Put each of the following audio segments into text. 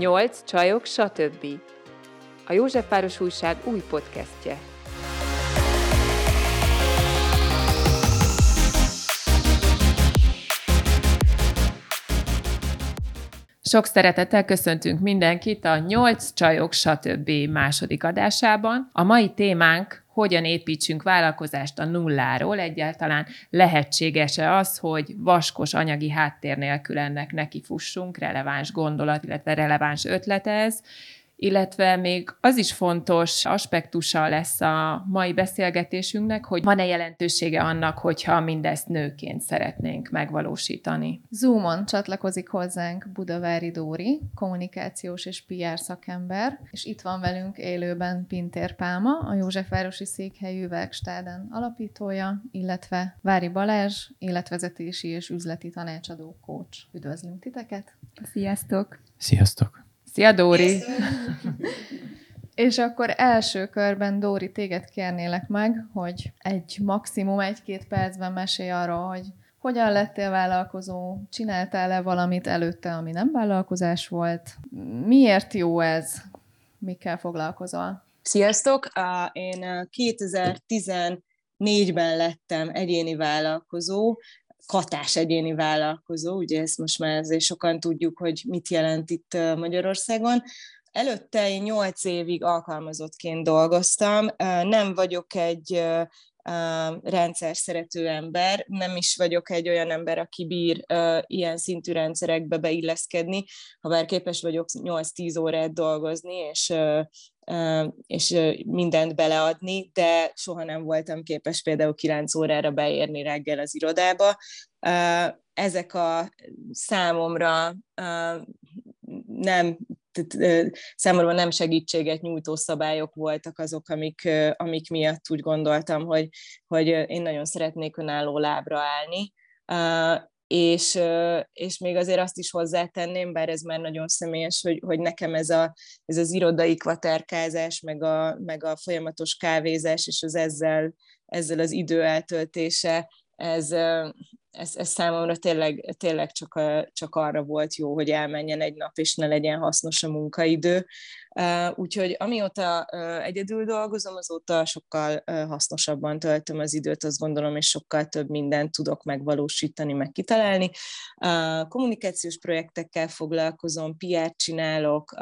Nyolc csajok, stb. A Józsefváros Újság új podcastje. Sok szeretettel köszöntünk mindenkit a 8 csajok stb. második adásában. A mai témánk hogyan építsünk vállalkozást a nulláról, egyáltalán lehetséges-e az, hogy vaskos anyagi háttér nélkül ennek nekifussunk, releváns gondolat, illetve releváns ötlet ez, illetve még az is fontos aspektusa lesz a mai beszélgetésünknek, hogy van-e jelentősége annak, hogyha mindezt nőként szeretnénk megvalósítani. Zoomon csatlakozik hozzánk Budavári Dóri, kommunikációs és PR szakember, és itt van velünk élőben Pintér Pálma, a Józsefvárosi Székhelyű Verkstáden alapítója, illetve Vári Balázs, életvezetési és üzleti tanácsadó coach. Üdvözlünk titeket! Sziasztok! Sziasztok! Szia, Dóri! És akkor első körben, Dóri, téged kérnélek meg, hogy egy maximum egy-két percben mesélj arról, hogy hogyan lettél vállalkozó, csináltál-e valamit előtte, ami nem vállalkozás volt, miért jó ez, mikkel foglalkozol? Sziasztok! Én 2014-ben lettem egyéni vállalkozó, katás egyéni vállalkozó, ugye ezt most már azért sokan tudjuk, hogy mit jelent itt Magyarországon. Előtte én nyolc évig alkalmazottként dolgoztam, nem vagyok egy rendszer szerető ember, nem is vagyok egy olyan ember, aki bír ilyen szintű rendszerekbe beilleszkedni, ha bár képes vagyok 8-10 órát dolgozni, és és mindent beleadni, de soha nem voltam képes például 9 órára beérni reggel az irodába. Ezek a számomra nem számomra nem segítséget nyújtó szabályok voltak azok, amik, amik miatt úgy gondoltam, hogy, hogy én nagyon szeretnék önálló lábra állni. És, és még azért azt is hozzátenném, bár ez már nagyon személyes, hogy, hogy nekem ez, a, ez az irodai kvaterkázás, meg a, meg a folyamatos kávézás, és az ezzel, ezzel az idő eltöltése, ez, ez, ez számomra tényleg, tényleg csak, csak arra volt jó, hogy elmenjen egy nap, és ne legyen hasznos a munkaidő. Úgyhogy amióta egyedül dolgozom, azóta sokkal hasznosabban töltöm az időt, azt gondolom, és sokkal több mindent tudok megvalósítani, meg kitalálni. Kommunikációs projektekkel foglalkozom, PR csinálok,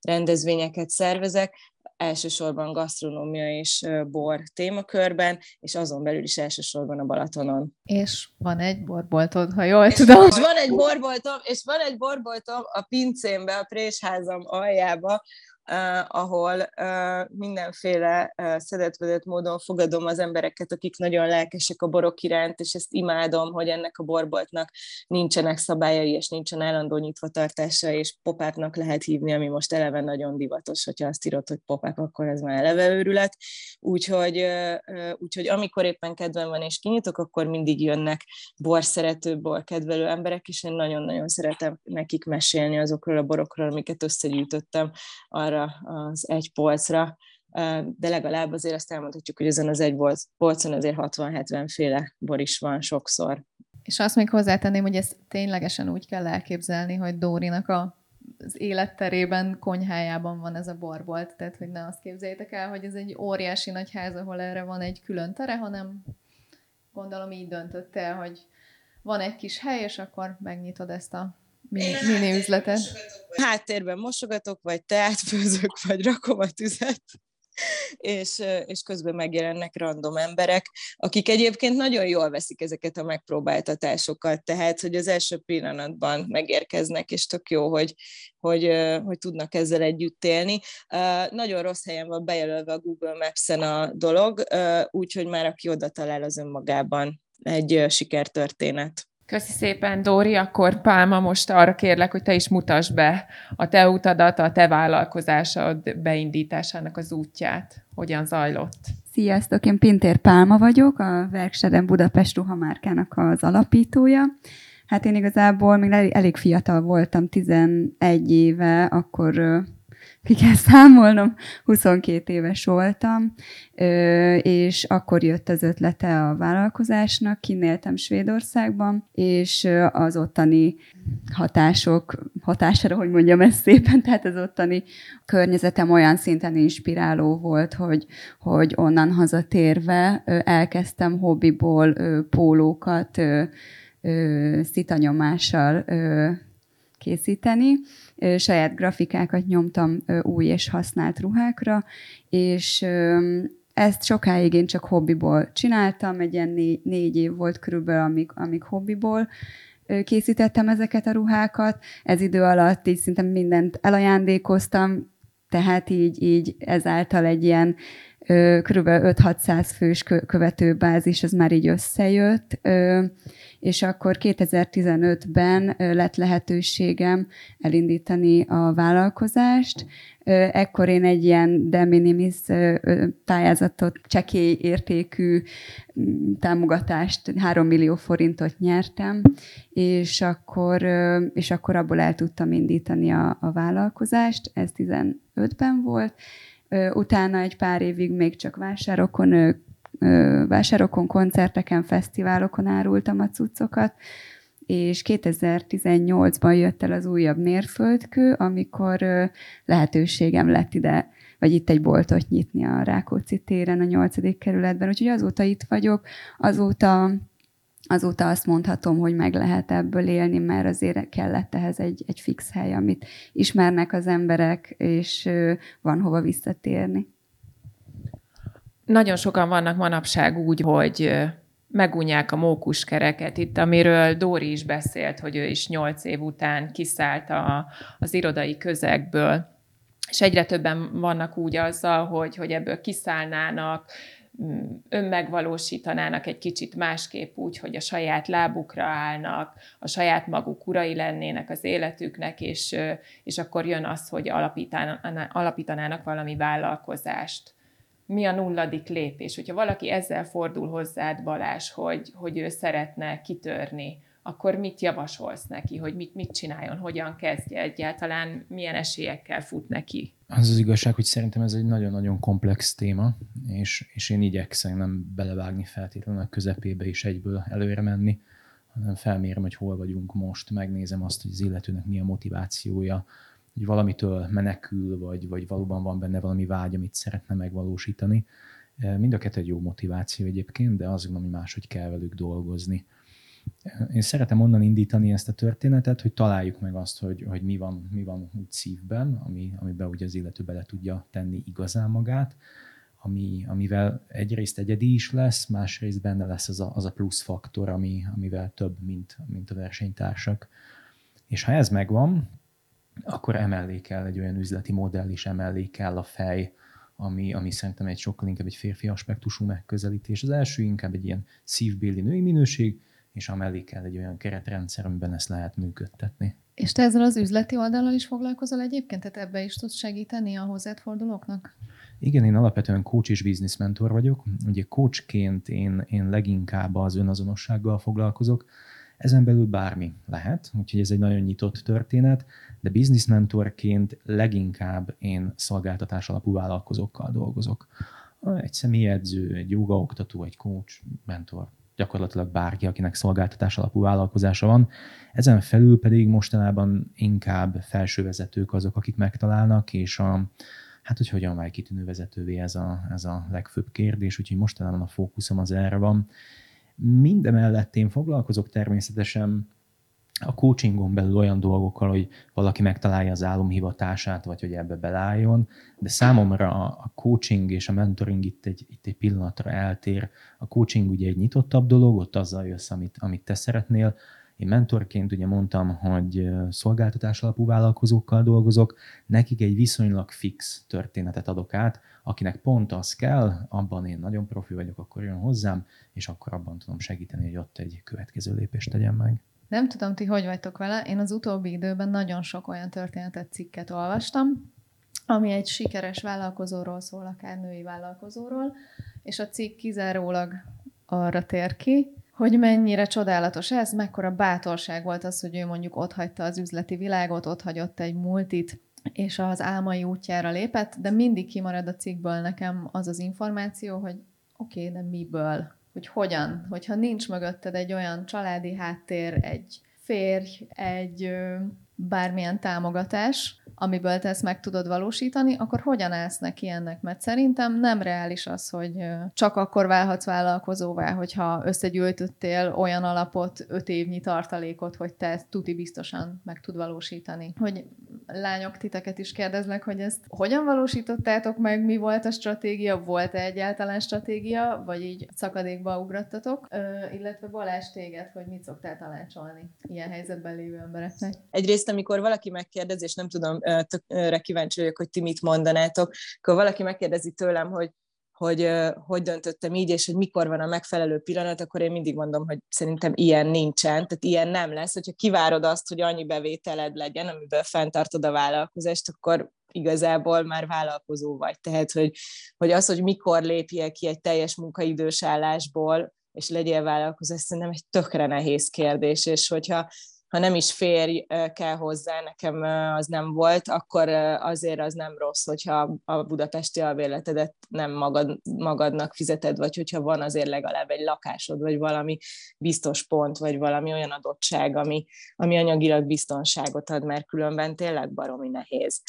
rendezvényeket szervezek, elsősorban gasztronómia és bor témakörben, és azon belül is elsősorban a Balatonon. És van egy borboltod, ha jól tudom. És van egy borboltom, és van egy borboltom a pincémbe, a présházam aljába, ahol mindenféle szedetvedett módon fogadom az embereket, akik nagyon lelkesek a borok iránt, és ezt imádom, hogy ennek a borboltnak nincsenek szabályai, és nincsen állandó nyitvatartása, és popápnak lehet hívni, ami most eleve nagyon divatos, hogyha azt írod, hogy popáp, akkor ez már eleve őrület. Úgyhogy, úgyhogy amikor éppen kedvem van és kinyitok, akkor mindig jönnek borszerető, borkedvelő emberek, és én nagyon-nagyon szeretem nekik mesélni azokról a borokról, amiket összegyűjtöttem arra arra az egy polcra, de legalább azért azt elmondhatjuk, hogy ezen az egy polcon azért 60-70 féle bor is van sokszor. És azt még hozzátenném, hogy ezt ténylegesen úgy kell elképzelni, hogy Dórinak a az életterében, konyhájában van ez a borbolt, tehát hogy ne azt képzeljétek el, hogy ez egy óriási nagy ház, ahol erre van egy külön tere, hanem gondolom így döntött el, hogy van egy kis hely, és akkor megnyitod ezt a mini, mini üzletet. Háttérben mosogatok, vagy teát főzök, vagy rakom a tüzet és, és közben megjelennek random emberek, akik egyébként nagyon jól veszik ezeket a megpróbáltatásokat, tehát, hogy az első pillanatban megérkeznek, és tök jó, hogy, hogy, hogy tudnak ezzel együtt élni. Nagyon rossz helyen van bejelölve a Google Maps-en a dolog, úgyhogy már aki oda talál, az önmagában egy sikertörténet. Köszi szépen, Dóri. Akkor Pálma, most arra kérlek, hogy te is mutasd be a te utadat, a te vállalkozásod beindításának az útját. Hogyan zajlott? Sziasztok, én Pintér Pálma vagyok, a Verksteden Budapest ruhamárkának az alapítója. Hát én igazából még elég fiatal voltam, 11 éve, akkor ki kell számolnom, 22 éves voltam, és akkor jött az ötlete a vállalkozásnak, kinéltem Svédországban, és az ottani hatások hatására, hogy mondjam ezt szépen, tehát az ottani környezetem olyan szinten inspiráló volt, hogy, hogy onnan hazatérve elkezdtem hobbiból pólókat szitanyomással készíteni, saját grafikákat nyomtam új és használt ruhákra, és ezt sokáig én csak hobbiból csináltam, egy ilyen négy, négy év volt körülbelül, amíg, amíg hobbiból készítettem ezeket a ruhákat. Ez idő alatt így szinte mindent elajándékoztam, tehát így, így ezáltal egy ilyen kb. 5-600 fős követőbázis, az már így összejött, és akkor 2015-ben lett lehetőségem elindítani a vállalkozást. Ekkor én egy ilyen de minimis pályázatot, csekély értékű támogatást, 3 millió forintot nyertem, és akkor, és akkor abból el tudtam indítani a, a vállalkozást, ez 15-ben volt, Utána egy pár évig még csak vásárokon, vásárokon, koncerteken, fesztiválokon árultam a cuccokat, és 2018-ban jött el az újabb mérföldkő, amikor lehetőségem lett ide, vagy itt egy boltot nyitni a Rákóczi téren, a nyolcadik kerületben. Úgyhogy azóta itt vagyok, azóta azóta azt mondhatom, hogy meg lehet ebből élni, mert azért kellett ehhez egy, egy fix hely, amit ismernek az emberek, és van hova visszatérni. Nagyon sokan vannak manapság úgy, hogy megunják a mókuskereket. Itt, amiről Dóri is beszélt, hogy ő is nyolc év után kiszállt a, az irodai közegből, és egyre többen vannak úgy azzal, hogy, hogy ebből kiszállnának, önmegvalósítanának egy kicsit másképp úgy, hogy a saját lábukra állnak, a saját maguk urai lennének az életüknek, és, és akkor jön az, hogy alapítanának valami vállalkozást. Mi a nulladik lépés? Hogyha valaki ezzel fordul hozzád, Balás, hogy, hogy ő szeretne kitörni, akkor mit javasolsz neki, hogy mit, mit csináljon, hogyan kezdje egyáltalán, milyen esélyekkel fut neki? Az az igazság, hogy szerintem ez egy nagyon-nagyon komplex téma, és, és én igyekszem nem belevágni feltétlenül a közepébe és egyből előre menni, hanem felmérem, hogy hol vagyunk most, megnézem azt, hogy az illetőnek mi a motivációja, hogy valamitől menekül, vagy, vagy valóban van benne valami vágy, amit szeretne megvalósítani. Mind a kettő egy jó motiváció egyébként, de az, ami máshogy kell velük dolgozni én szeretem onnan indítani ezt a történetet, hogy találjuk meg azt, hogy, hogy mi, van, mi van úgy szívben, ami, amiben ugye az illető bele tudja tenni igazán magát, ami, amivel egyrészt egyedi is lesz, másrészt benne lesz az a, az a plusz faktor, ami, amivel több, mint, mint a versenytársak. És ha ez megvan, akkor emellé kell egy olyan üzleti modell is, emellé kell a fej, ami, ami szerintem egy sokkal inkább egy férfi aspektusú megközelítés. Az első inkább egy ilyen szívbéli női minőség, és amellé kell egy olyan keretrendszer, amiben ezt lehet működtetni. És te ezzel az üzleti oldalon is foglalkozol egyébként? Tehát ebbe is tudsz segíteni a hozzád fordulóknak? Igen, én alapvetően coach és business mentor vagyok. Ugye coachként én, én leginkább az önazonossággal foglalkozok, ezen belül bármi lehet, úgyhogy ez egy nagyon nyitott történet, de business mentorként leginkább én szolgáltatás alapú vállalkozókkal dolgozok. Egy személyedző, egy jogaoktató, egy coach, mentor, gyakorlatilag bárki, akinek szolgáltatás alapú vállalkozása van. Ezen felül pedig mostanában inkább felsővezetők azok, akik megtalálnak, és a, hát hogy hogyan válj kitűnő vezetővé ez a, ez a legfőbb kérdés, úgyhogy mostanában a fókuszom az erre van. Mindemellett én foglalkozok természetesen a coachingon belül olyan dolgokkal, hogy valaki megtalálja az álomhivatását, vagy hogy ebbe belálljon, de számomra a coaching és a mentoring itt egy, itt egy pillanatra eltér. A coaching ugye egy nyitottabb dolog, ott azzal jössz, amit, amit te szeretnél. Én mentorként ugye mondtam, hogy szolgáltatás alapú vállalkozókkal dolgozok, nekik egy viszonylag fix történetet adok át, akinek pont az kell, abban én nagyon profi vagyok, akkor jön hozzám, és akkor abban tudom segíteni, hogy ott egy következő lépést tegyen meg. Nem tudom, ti hogy vagytok vele. Én az utóbbi időben nagyon sok olyan történetet, cikket olvastam, ami egy sikeres vállalkozóról szól, akár női vállalkozóról, és a cikk kizárólag arra tér ki, hogy mennyire csodálatos ez, mekkora bátorság volt az, hogy ő mondjuk ott hagyta az üzleti világot, ott hagyott egy multit, és az álmai útjára lépett, de mindig kimarad a cikkből nekem az az információ, hogy oké, okay, de miből? Hogy hogyan, hogyha nincs mögötted egy olyan családi háttér, egy férj, egy bármilyen támogatás, amiből te ezt meg tudod valósítani, akkor hogyan állsz neki ennek? Mert szerintem nem reális az, hogy csak akkor válhatsz vállalkozóvá, hogyha összegyűjtöttél olyan alapot, öt évnyi tartalékot, hogy te ezt tuti biztosan meg tud valósítani. Hogy lányok titeket is kérdeznek, hogy ezt hogyan valósítottátok meg, mi volt a stratégia, volt-e egyáltalán stratégia, vagy így szakadékba ugrattatok, Ö, illetve Balázs téged, hogy mit szoktál tanácsolni ilyen helyzetben lévő embereknek? Egyrészt, amikor valaki megkérdez, és nem tudom, tökre kíváncsi vagyok, hogy ti mit mondanátok, akkor valaki megkérdezi tőlem, hogy hogy hogy döntöttem így, és hogy mikor van a megfelelő pillanat, akkor én mindig mondom, hogy szerintem ilyen nincsen, tehát ilyen nem lesz. Hogyha kivárod azt, hogy annyi bevételed legyen, amiből fenntartod a vállalkozást, akkor igazából már vállalkozó vagy. Tehát, hogy, hogy az, hogy mikor lépjél ki egy teljes munkaidős állásból, és legyél vállalkozó, szerintem egy tökre nehéz kérdés, és hogyha ha nem is férj kell hozzá, nekem az nem volt, akkor azért az nem rossz, hogyha a budapesti albérletedet nem magad, magadnak fizeted, vagy hogyha van azért legalább egy lakásod, vagy valami biztos pont, vagy valami olyan adottság, ami, ami anyagilag biztonságot ad, mert különben tényleg baromi nehéz.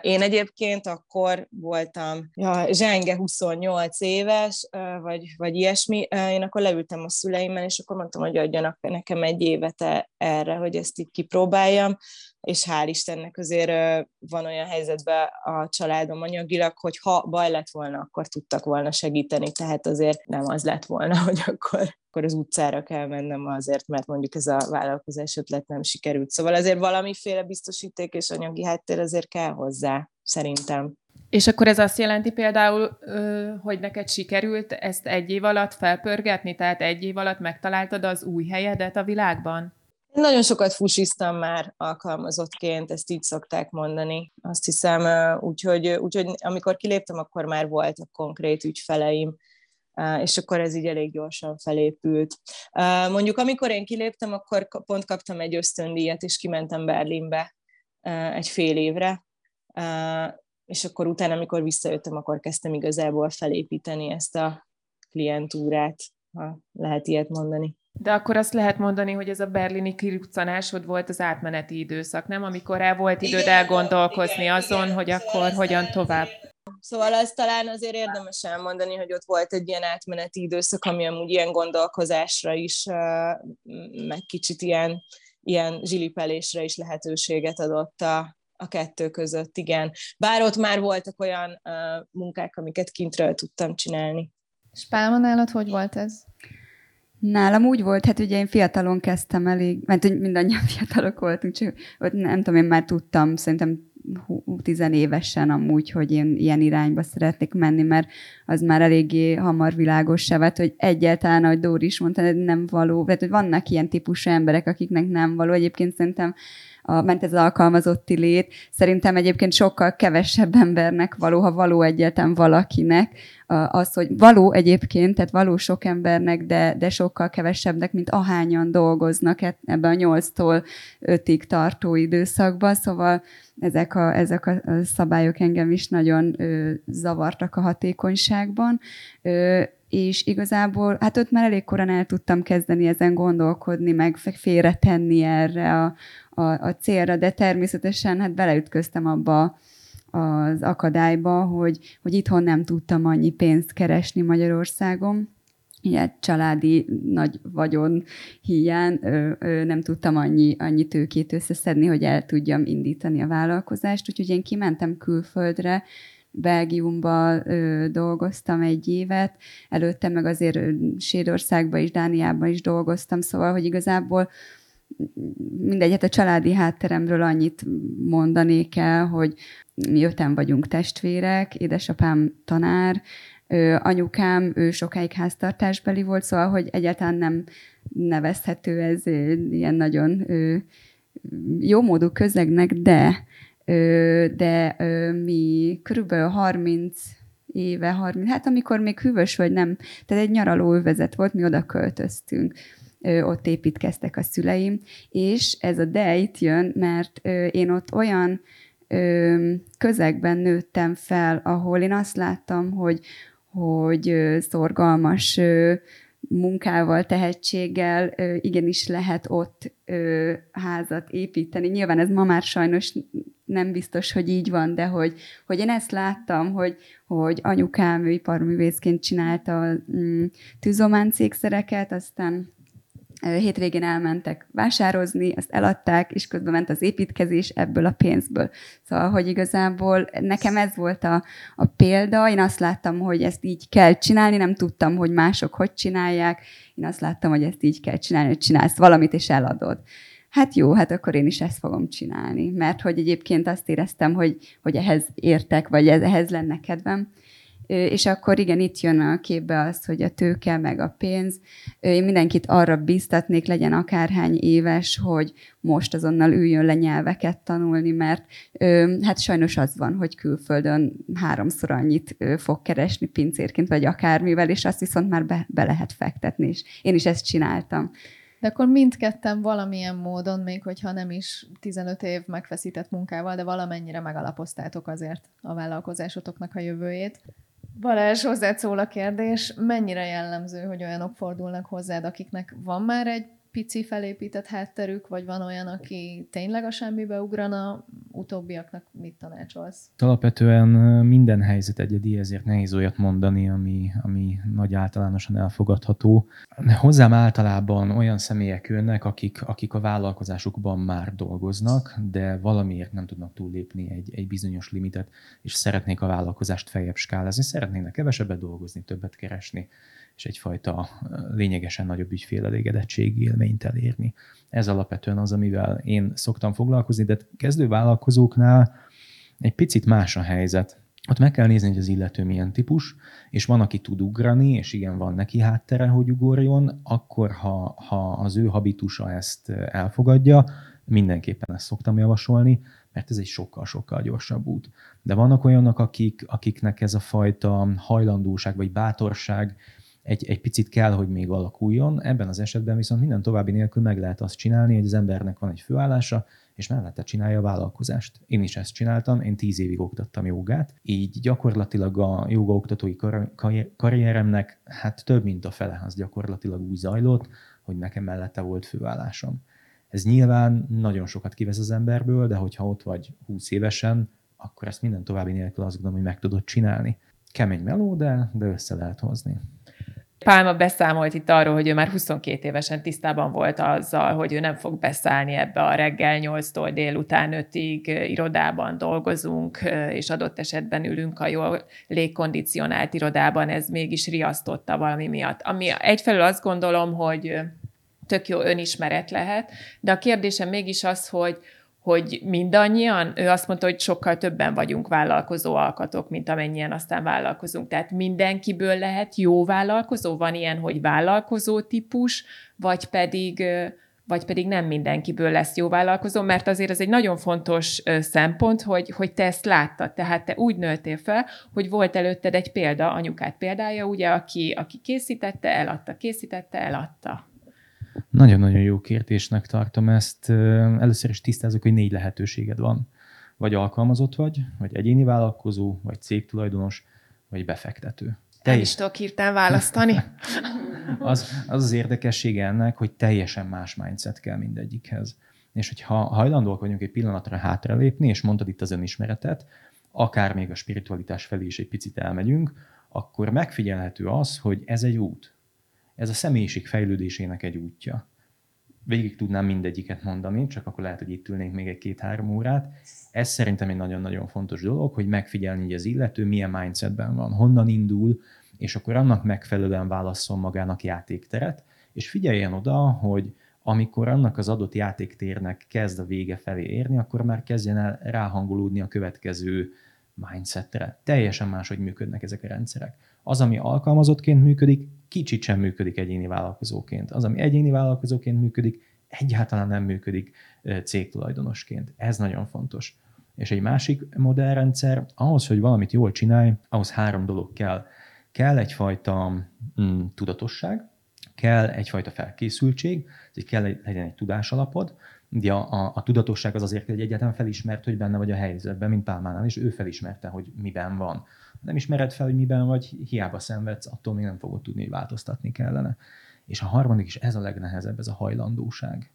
Én egyébként akkor voltam ja, zsenge 28 éves, vagy, vagy ilyesmi, én akkor leültem a szüleimmel, és akkor mondtam, hogy adjanak nekem egy évet e, erre, hogy ezt így kipróbáljam, és hál' Istennek azért van olyan helyzetben a családom anyagilag, hogy ha baj lett volna, akkor tudtak volna segíteni, tehát azért nem az lett volna, hogy akkor, akkor az utcára kell mennem azért, mert mondjuk ez a vállalkozás ötlet nem sikerült. Szóval azért valamiféle biztosíték és anyagi háttér azért kell hozzá, szerintem. És akkor ez azt jelenti például, hogy neked sikerült ezt egy év alatt felpörgetni, tehát egy év alatt megtaláltad az új helyedet a világban? Nagyon sokat fusiztam már alkalmazottként, ezt így szokták mondani. Azt hiszem, úgyhogy, úgyhogy amikor kiléptem, akkor már voltak konkrét ügyfeleim, és akkor ez így elég gyorsan felépült. Mondjuk amikor én kiléptem, akkor pont kaptam egy ösztöndíjat, és kimentem Berlinbe egy fél évre, és akkor utána, amikor visszajöttem, akkor kezdtem igazából felépíteni ezt a klientúrát, ha lehet ilyet mondani. De akkor azt lehet mondani, hogy ez a berlini kiruccanásod volt az átmeneti időszak, nem? Amikor el volt időd igen, elgondolkozni igen, azon, igen, hogy akkor szóval hogyan tovább. Szóval azt talán azért érdemes elmondani, hogy ott volt egy ilyen átmeneti időszak, ami amúgy ilyen gondolkozásra is, meg kicsit ilyen, ilyen zsilipelésre is lehetőséget adott a, a kettő között, igen. Bár ott már voltak olyan munkák, amiket kintről tudtam csinálni. És Pálma, nálad hogy volt ez? Nálam úgy volt, hát ugye én fiatalon kezdtem elég, mert mindannyian fiatalok voltunk, csak ott nem tudom, én már tudtam, szerintem tizenévesen amúgy, hogy én ilyen irányba szeretnék menni, mert az már eléggé hamar világos se vett, hogy egyáltalán, ahogy Dóri is mondta, nem való, tehát hogy vannak ilyen típusú emberek, akiknek nem való. Egyébként szerintem a, ment ez az alkalmazotti lét. Szerintem egyébként sokkal kevesebb embernek való, ha való egyáltalán valakinek, az, hogy való egyébként, tehát való sok embernek, de, de sokkal kevesebbnek, mint ahányan dolgoznak e, ebben a nyolctól ötig tartó időszakban, szóval ezek a, ezek a szabályok engem is nagyon ö, zavartak a hatékonyságban. Ö, és igazából, hát ott már elég korán el tudtam kezdeni ezen gondolkodni, meg félretenni erre a, a, a célra, de természetesen hát beleütköztem abba az akadályba, hogy, hogy itthon nem tudtam annyi pénzt keresni Magyarországon, ilyen családi nagy vagyon hiány nem tudtam annyi, annyi tőkét összeszedni, hogy el tudjam indítani a vállalkozást, úgyhogy én kimentem külföldre, Belgiumba ö, dolgoztam egy évet, előtte meg azért Svédországban is, Dániában is dolgoztam, szóval, hogy igazából mindegy, hát a családi hátteremről annyit mondanék el, hogy mi öten vagyunk testvérek, édesapám tanár, anyukám, ő sokáig háztartásbeli volt, szóval, hogy egyáltalán nem nevezhető ez ilyen nagyon jó módú közegnek, de de mi körülbelül 30 éve, 30, hát amikor még hűvös vagy nem, tehát egy nyaraló övezet volt, mi oda költöztünk ott építkeztek a szüleim, és ez a de itt jön, mert én ott olyan közegben nőttem fel, ahol én azt láttam, hogy, hogy szorgalmas munkával, tehetséggel igenis lehet ott házat építeni. Nyilván ez ma már sajnos nem biztos, hogy így van, de hogy, hogy én ezt láttam, hogy, hogy anyukám iparművészként csinálta a mm, tűzománcékszereket, aztán hétvégén elmentek vásározni, azt eladták, és közben ment az építkezés ebből a pénzből. Szóval, hogy igazából nekem ez volt a, a példa, én azt láttam, hogy ezt így kell csinálni, nem tudtam, hogy mások hogy csinálják, én azt láttam, hogy ezt így kell csinálni, hogy csinálsz valamit, és eladod. Hát jó, hát akkor én is ezt fogom csinálni, mert hogy egyébként azt éreztem, hogy, hogy ehhez értek, vagy ehhez lenne kedvem. És akkor igen, itt jön a képbe az, hogy a tőke, meg a pénz. Én mindenkit arra biztatnék, legyen akárhány éves, hogy most azonnal üljön le nyelveket tanulni, mert hát sajnos az van, hogy külföldön háromszor annyit fog keresni pincérként, vagy akármivel, és azt viszont már be, be lehet fektetni, és én is ezt csináltam. De akkor mindketten valamilyen módon, még hogyha nem is 15 év megfeszített munkával, de valamennyire megalapoztátok azért a vállalkozásotoknak a jövőjét. Balázs, hozzád szól a kérdés, mennyire jellemző, hogy olyanok fordulnak hozzád, akiknek van már egy pici felépített hátterük, vagy van olyan, aki tényleg a semmibe ugrana, utóbbiaknak mit tanácsolsz? Alapvetően minden helyzet egyedi, ezért nehéz olyat mondani, ami, ami nagy általánosan elfogadható. Hozzám általában olyan személyek jönnek, akik, akik a vállalkozásukban már dolgoznak, de valamiért nem tudnak túllépni egy, egy bizonyos limitet, és szeretnék a vállalkozást feljebb skálázni, szeretnének kevesebbet dolgozni, többet keresni és egyfajta lényegesen nagyobb ügyfélelégedettségi élményt elérni. Ez alapvetően az, amivel én szoktam foglalkozni, de kezdő vállalkozóknál egy picit más a helyzet. Ott meg kell nézni, hogy az illető milyen típus, és van, aki tud ugrani, és igen, van neki háttere, hogy ugorjon, akkor ha, ha az ő habitusa ezt elfogadja, mindenképpen ezt szoktam javasolni, mert ez egy sokkal-sokkal gyorsabb út. De vannak olyanok, akik, akiknek ez a fajta hajlandóság vagy bátorság egy, egy picit kell, hogy még alakuljon. Ebben az esetben viszont minden további nélkül meg lehet azt csinálni, hogy az embernek van egy főállása, és mellette csinálja a vállalkozást. Én is ezt csináltam, én tíz évig oktattam jogát, így gyakorlatilag a jogaoktatói karrieremnek hát több mint a fele az gyakorlatilag úgy zajlott, hogy nekem mellette volt főállásom. Ez nyilván nagyon sokat kivesz az emberből, de hogyha ott vagy 20 évesen, akkor ezt minden további nélkül azt gondolom, hogy meg tudod csinálni. Kemény meló, de, de össze lehet hozni. Pálma beszámolt itt arról, hogy ő már 22 évesen tisztában volt azzal, hogy ő nem fog beszállni ebbe a reggel 8-tól délután 5-ig irodában dolgozunk, és adott esetben ülünk a jól légkondicionált irodában, ez mégis riasztotta valami miatt. Ami egyfelől azt gondolom, hogy tök jó önismeret lehet, de a kérdésem mégis az, hogy, hogy mindannyian, ő azt mondta, hogy sokkal többen vagyunk vállalkozó alkatok, mint amennyien aztán vállalkozunk. Tehát mindenkiből lehet jó vállalkozó? Van ilyen, hogy vállalkozó típus, vagy pedig, vagy pedig nem mindenkiből lesz jó vállalkozó, mert azért ez egy nagyon fontos szempont, hogy, hogy te ezt láttad. Tehát te úgy nőttél fel, hogy volt előtted egy példa, anyukát példája, ugye, aki, aki készítette, eladta, készítette, eladta. Nagyon-nagyon jó kérdésnek tartom ezt. Először is tisztázok, hogy négy lehetőséged van. Vagy alkalmazott vagy, vagy egyéni vállalkozó, vagy cégtulajdonos, vagy befektető. Te is tudok hirtelen választani. az, az az érdekessége ennek, hogy teljesen más mindset kell mindegyikhez. És hogyha hajlandóak vagyunk egy pillanatra hátralépni, és mondtad itt az önismeretet, akár még a spiritualitás felé is egy picit elmegyünk, akkor megfigyelhető az, hogy ez egy út. Ez a személyiség fejlődésének egy útja. Végig tudnám mindegyiket mondani, csak akkor lehet, hogy itt ülnénk még egy két-három órát. Ez szerintem egy nagyon-nagyon fontos dolog, hogy megfigyelni, hogy az illető milyen mindsetben van, honnan indul, és akkor annak megfelelően válasszon magának játékteret, és figyeljen oda, hogy amikor annak az adott játéktérnek kezd a vége felé érni, akkor már kezdjen el ráhangolódni a következő mindsetre. Teljesen máshogy működnek ezek a rendszerek. Az, ami alkalmazottként működik, kicsit sem működik egyéni vállalkozóként. Az, ami egyéni vállalkozóként működik, egyáltalán nem működik cégtulajdonosként. Ez nagyon fontos. És egy másik modellrendszer, ahhoz, hogy valamit jól csinálj, ahhoz három dolog kell. Kell egyfajta mm, tudatosság, kell egyfajta felkészültség, hogy kell egy, legyen egy tudásalapod, Ugye a, a, a tudatosság az azért, hogy egyáltalán felismert, hogy benne vagy a helyzetben, mint Pálmánál, és ő felismerte, hogy miben van. Nem ismered fel, hogy miben vagy, hiába szenvedsz, attól még nem fogod tudni, hogy változtatni kellene. És a harmadik is, ez a legnehezebb, ez a hajlandóság.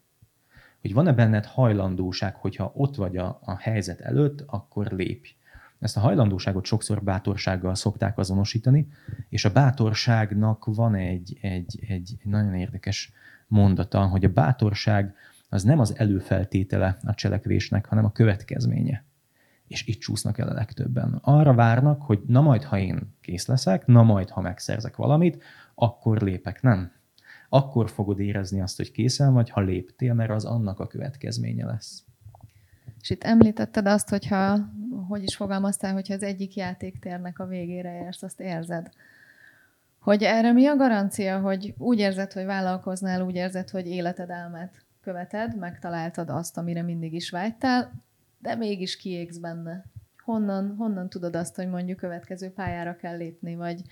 Hogy van-e benned hajlandóság, hogyha ott vagy a, a helyzet előtt, akkor lépj. Ezt a hajlandóságot sokszor bátorsággal szokták azonosítani, és a bátorságnak van egy, egy, egy, nagyon érdekes mondata, hogy a bátorság az nem az előfeltétele a cselekvésnek, hanem a következménye. És itt csúsznak el a legtöbben. Arra várnak, hogy na majd, ha én kész leszek, na majd, ha megszerzek valamit, akkor lépek. Nem. Akkor fogod érezni azt, hogy készen vagy, ha léptél, mert az annak a következménye lesz. És itt említetted azt, hogyha, hogy is fogalmaztál, hogyha az egyik játéktérnek a végére érsz, azt érzed. Hogy erre mi a garancia, hogy úgy érzed, hogy vállalkoznál, úgy érzed, hogy életed álmát követed, megtaláltad azt, amire mindig is vágytál, de mégis kiégsz benne. Honnan, honnan tudod azt, hogy mondjuk következő pályára kell lépni, vagy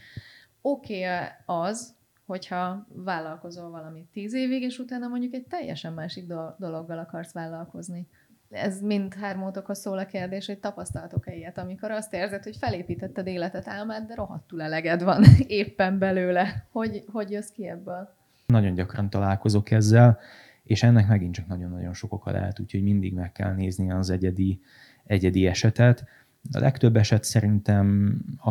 oké az, hogyha vállalkozol valamit tíz évig, és utána mondjuk egy teljesen másik dologgal akarsz vállalkozni. Ez mind hármótokhoz szól a kérdés, hogy tapasztaltok-e ilyet, amikor azt érzed, hogy felépítetted életet álmád, de rohadtul eleged van éppen belőle. Hogy, hogy jössz ki ebből? Nagyon gyakran találkozok ezzel, és ennek megint csak nagyon-nagyon sok oka lehet, úgyhogy mindig meg kell nézni az egyedi, egyedi esetet. A legtöbb eset szerintem a,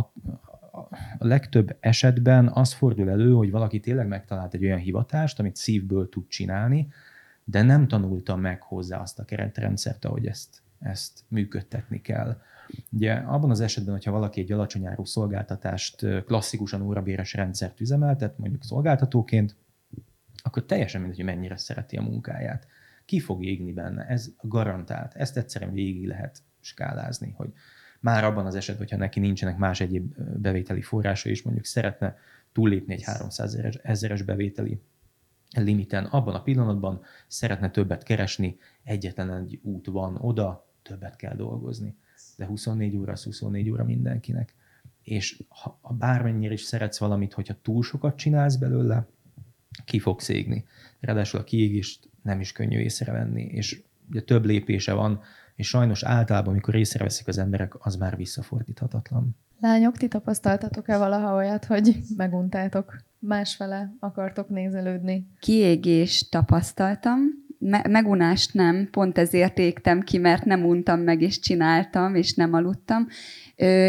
a legtöbb esetben az fordul elő, hogy valaki tényleg megtalált egy olyan hivatást, amit szívből tud csinálni, de nem tanulta meg hozzá azt a keretrendszert, ahogy ezt, ezt működtetni kell. Ugye abban az esetben, hogyha valaki egy alacsonyárú szolgáltatást, klasszikusan órabéres rendszert üzemeltet, mondjuk szolgáltatóként, akkor teljesen mindegy, hogy mennyire szereti a munkáját. Ki fog égni benne, ez garantált. Ezt egyszerűen végig lehet skálázni, hogy már abban az esetben, hogyha neki nincsenek más egyéb bevételi forrása, és mondjuk szeretne túllépni egy 300 ezeres bevételi limiten, abban a pillanatban szeretne többet keresni, egyetlen egy út van oda, többet kell dolgozni. De 24 óra az 24 óra mindenkinek. És ha bármennyire is szeretsz valamit, hogyha túl sokat csinálsz belőle, ki fog szégni. Ráadásul a kiégést nem is könnyű észrevenni, és ugye több lépése van, és sajnos általában, amikor észreveszik az emberek, az már visszafordíthatatlan. Lányok, ti tapasztaltatok-e valaha olyat, hogy meguntátok, másfele akartok nézelődni? Kiégést tapasztaltam, me- megunást nem, pont ezért égtem ki, mert nem untam meg, és csináltam, és nem aludtam.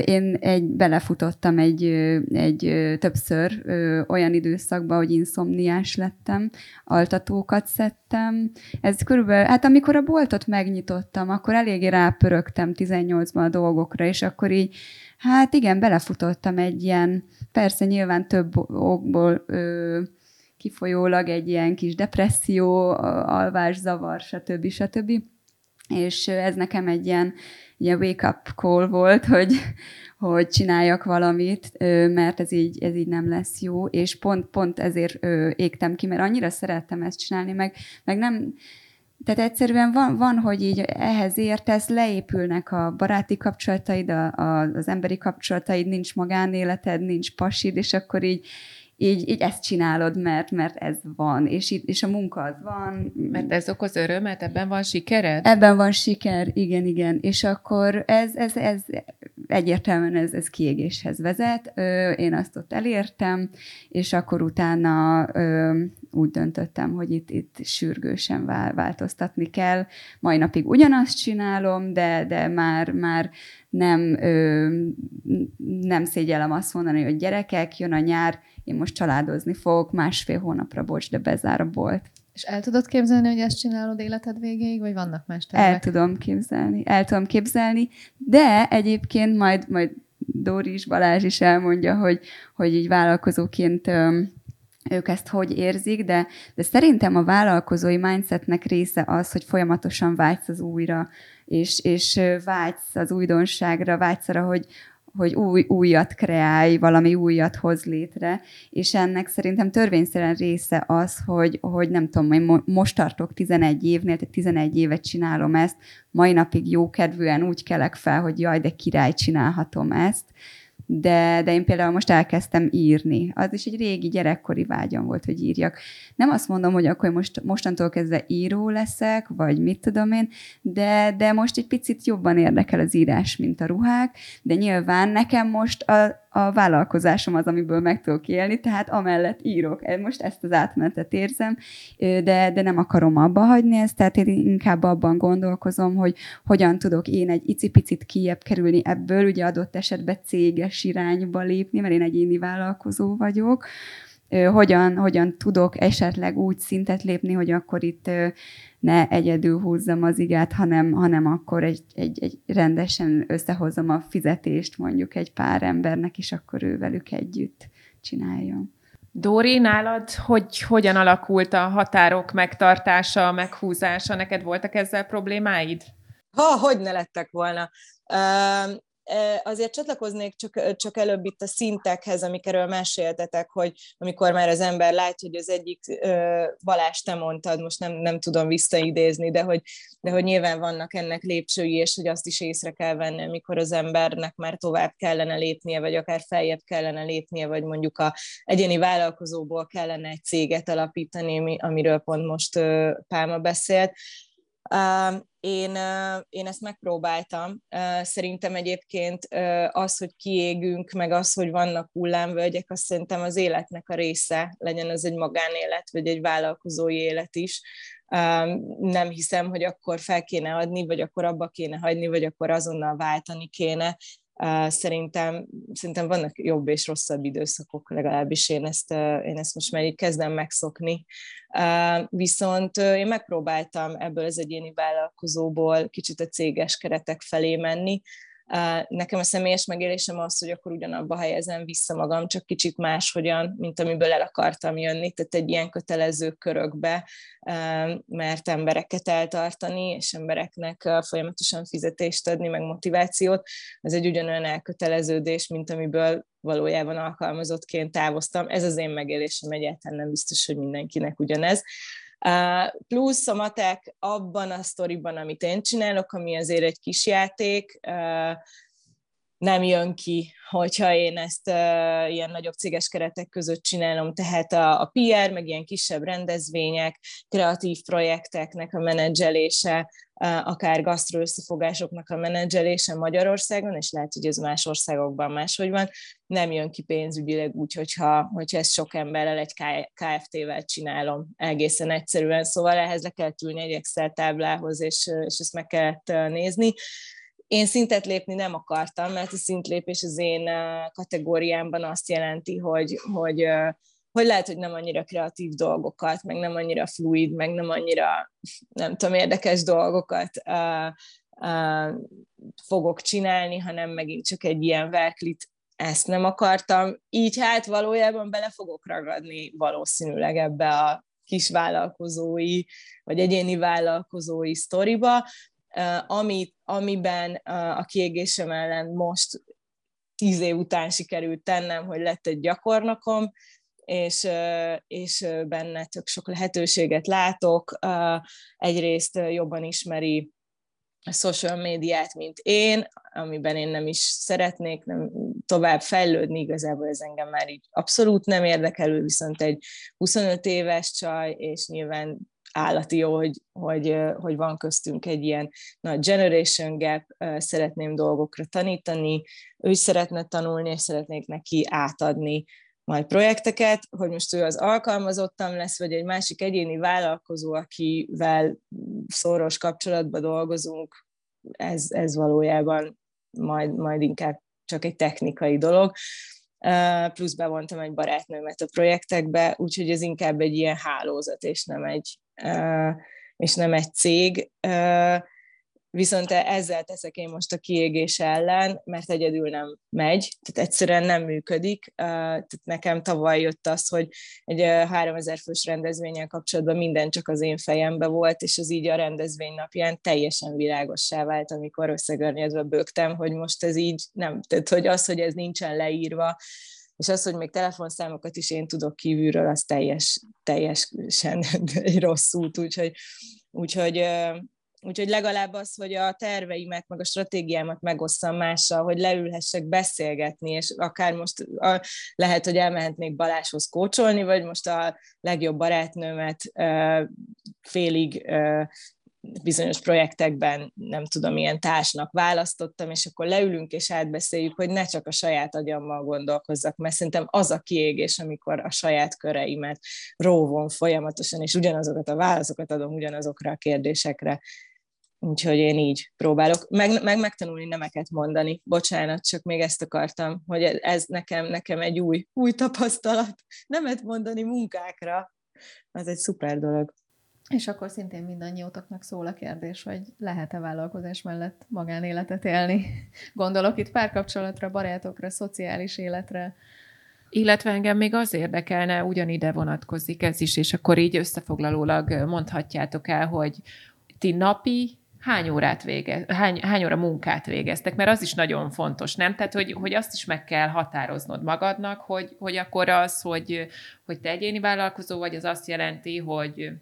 Én egy, belefutottam egy, egy többször olyan időszakba, hogy inszomniás lettem, altatókat szedtem. Ez körülbelül, hát amikor a boltot megnyitottam, akkor eléggé rápörögtem 18-ban a dolgokra, és akkor így, hát igen, belefutottam egy ilyen, persze nyilván több okból ö, kifolyólag egy ilyen kis depresszió, alvászavar, stb. stb. És ez nekem egy ilyen, ilyen wake-up call volt, hogy, hogy csináljak valamit, mert ez így, ez így nem lesz jó, és pont, pont ezért égtem ki, mert annyira szerettem ezt csinálni, meg, meg nem, tehát egyszerűen van, van, hogy így ehhez értesz, leépülnek a baráti kapcsolataid, a, a, az emberi kapcsolataid, nincs magánéleted, nincs pasid, és akkor így, így, így ezt csinálod, mert, mert ez van, és, itt, és a munka az van. Mert ez okoz örömet, ebben van sikered? Ebben van siker, igen, igen. És akkor ez, ez, ez egyértelműen ez, ez kiégéshez vezet. Én azt ott elértem, és akkor utána úgy döntöttem, hogy itt, itt sürgősen változtatni kell. Mai napig ugyanazt csinálom, de, de már, már nem, ö, nem szégyellem azt mondani, hogy gyerekek, jön a nyár, én most családozni fogok, másfél hónapra, bocs, de bezár a bolt. És el tudod képzelni, hogy ezt csinálod életed végéig, vagy vannak más tervek? El tudom képzelni, el tudom képzelni, de egyébként majd, majd Dóri is, Balázs is elmondja, hogy, hogy így vállalkozóként ők ezt hogy érzik, de, de szerintem a vállalkozói mindsetnek része az, hogy folyamatosan vágysz az újra, és, és vágysz az újdonságra, vágysz arra, hogy, hogy új, újat kreálj, valami újat hoz létre, és ennek szerintem törvényszerűen része az, hogy, hogy nem tudom, én most tartok 11 évnél, tehát 11 évet csinálom ezt, mai napig jókedvűen úgy kelek fel, hogy jaj, de király, csinálhatom ezt, de, de én például most elkezdtem írni. Az is egy régi gyerekkori vágyam volt, hogy írjak. Nem azt mondom, hogy akkor most, mostantól kezdve író leszek, vagy mit tudom én, de, de most egy picit jobban érdekel az írás, mint a ruhák, de nyilván nekem most a, a vállalkozásom az, amiből meg tudok élni, tehát amellett írok. Most ezt az átmenetet érzem, de, de nem akarom abba hagyni ezt, tehát én inkább abban gondolkozom, hogy hogyan tudok én egy icipicit kiebb kerülni ebből, ugye adott esetben céges irányba lépni, mert én egyéni vállalkozó vagyok, hogyan, hogyan tudok esetleg úgy szintet lépni, hogy akkor itt ne egyedül húzzam az igát, hanem, hanem akkor egy, egy, egy rendesen összehozom a fizetést mondjuk egy pár embernek, és akkor ő velük együtt csináljon. Dóri, nálad hogy, hogyan alakult a határok megtartása, meghúzása? Neked voltak ezzel problémáid? Ha, hogy ne lettek volna. Azért csatlakoznék csak, csak előbb itt a szintekhez, amikről meséltetek, hogy amikor már az ember látja, hogy az egyik Balázs, te mondtad, most nem, nem tudom visszaidézni, de hogy, de hogy nyilván vannak ennek lépcsői, és hogy azt is észre kell venni, amikor az embernek már tovább kellene lépnie, vagy akár feljebb kellene lépnie, vagy mondjuk a egyéni vállalkozóból kellene egy céget alapítani, amiről pont most Pálma beszélt én, én ezt megpróbáltam. Szerintem egyébként az, hogy kiégünk, meg az, hogy vannak hullámvölgyek, azt szerintem az életnek a része, legyen az egy magánélet, vagy egy vállalkozói élet is. Nem hiszem, hogy akkor fel kéne adni, vagy akkor abba kéne hagyni, vagy akkor azonnal váltani kéne. Szerintem, szerintem vannak jobb és rosszabb időszakok, legalábbis én ezt, én ezt most már így kezdem megszokni. Viszont én megpróbáltam ebből az egyéni vállalkozóból kicsit a céges keretek felé menni, Nekem a személyes megélésem az, hogy akkor ugyanabba helyezem vissza magam, csak kicsit máshogyan, mint amiből el akartam jönni, tehát egy ilyen kötelező körökbe, mert embereket eltartani, és embereknek folyamatosan fizetést adni, meg motivációt, ez egy ugyanolyan elköteleződés, mint amiből valójában alkalmazottként távoztam. Ez az én megélésem egyáltalán nem biztos, hogy mindenkinek ugyanez. Plusz a matek abban a sztoriban, amit én csinálok, ami azért egy kis játék, nem jön ki, hogyha én ezt uh, ilyen nagyobb céges keretek között csinálom, tehát a, a PR, meg ilyen kisebb rendezvények, kreatív projekteknek a menedzselése, uh, akár gasztro összefogásoknak a menedzselése Magyarországon, és lehet, hogy ez más országokban máshogy van, nem jön ki pénzügyileg úgy, hogyha, hogyha ezt sok emberrel, egy KFT-vel csinálom. Egészen egyszerűen, szóval ehhez le kell ülni egy Excel táblához, és, és ezt meg kellett nézni. Én szintet lépni nem akartam, mert a szintlépés az én kategóriámban azt jelenti, hogy, hogy, hogy lehet, hogy nem annyira kreatív dolgokat, meg nem annyira fluid, meg nem annyira, nem tudom, érdekes dolgokat fogok csinálni, hanem megint csak egy ilyen verklit ezt nem akartam. Így hát valójában bele fogok ragadni valószínűleg ebbe a kis vállalkozói, vagy egyéni vállalkozói sztoriba, amit, amiben a kiégésem ellen most tíz év után sikerült tennem, hogy lett egy gyakornokom, és, és benne tök sok lehetőséget látok. Egyrészt jobban ismeri a social médiát, mint én, amiben én nem is szeretnék nem tovább fejlődni, igazából ez engem már így abszolút nem érdekelő, viszont egy 25 éves csaj, és nyilván állati jó, hogy, hogy, hogy van köztünk egy ilyen nagy generation gap, szeretném dolgokra tanítani, ő is szeretne tanulni, és szeretnék neki átadni majd projekteket, hogy most ő az alkalmazottam lesz, vagy egy másik egyéni vállalkozó, akivel szoros kapcsolatban dolgozunk, ez, ez valójában majd, majd inkább csak egy technikai dolog. Plusz bevontam egy barátnőmet a projektekbe, úgyhogy ez inkább egy ilyen hálózat, és nem egy, és nem egy cég. Viszont ezzel teszek én most a kiégés ellen, mert egyedül nem megy, tehát egyszerűen nem működik. Tehát nekem tavaly jött az, hogy egy 3000 fős rendezvényen kapcsolatban minden csak az én fejembe volt, és az így a rendezvény napján teljesen világossá vált, amikor összegörnyedve bőgtem, hogy most ez így nem, tehát hogy az, hogy ez nincsen leírva, és az, hogy még telefonszámokat is én tudok kívülről, az teljes, teljesen egy rossz út, úgyhogy, úgyhogy Úgyhogy legalább az, hogy a terveimet, meg a stratégiámat megosszam mással, hogy leülhessek beszélgetni, és akár most a, lehet, hogy elmehetnék Baláshoz kócsolni, vagy most a legjobb barátnőmet félig bizonyos projektekben, nem tudom, ilyen társnak választottam, és akkor leülünk és átbeszéljük, hogy ne csak a saját agyammal gondolkozzak, mert szerintem az a kiégés, amikor a saját köreimet róvom folyamatosan, és ugyanazokat a válaszokat adom ugyanazokra a kérdésekre. Úgyhogy én így próbálok, meg, meg megtanulni nemeket mondani. Bocsánat, csak még ezt akartam, hogy ez nekem, nekem egy új, új tapasztalat. Nemet mondani munkákra, az egy szuper dolog. És akkor szintén mindannyiótoknak szól a kérdés, hogy lehet-e vállalkozás mellett magánéletet élni. Gondolok itt párkapcsolatra, barátokra, szociális életre. Illetve engem még az érdekelne, ugyanide vonatkozik ez is, és akkor így összefoglalólag mondhatjátok el, hogy ti napi hány órát végez, hány, hány óra munkát végeztek, mert az is nagyon fontos, nem? Tehát, hogy, hogy azt is meg kell határoznod magadnak, hogy, hogy akkor az, hogy, hogy te egyéni vállalkozó vagy, az azt jelenti, hogy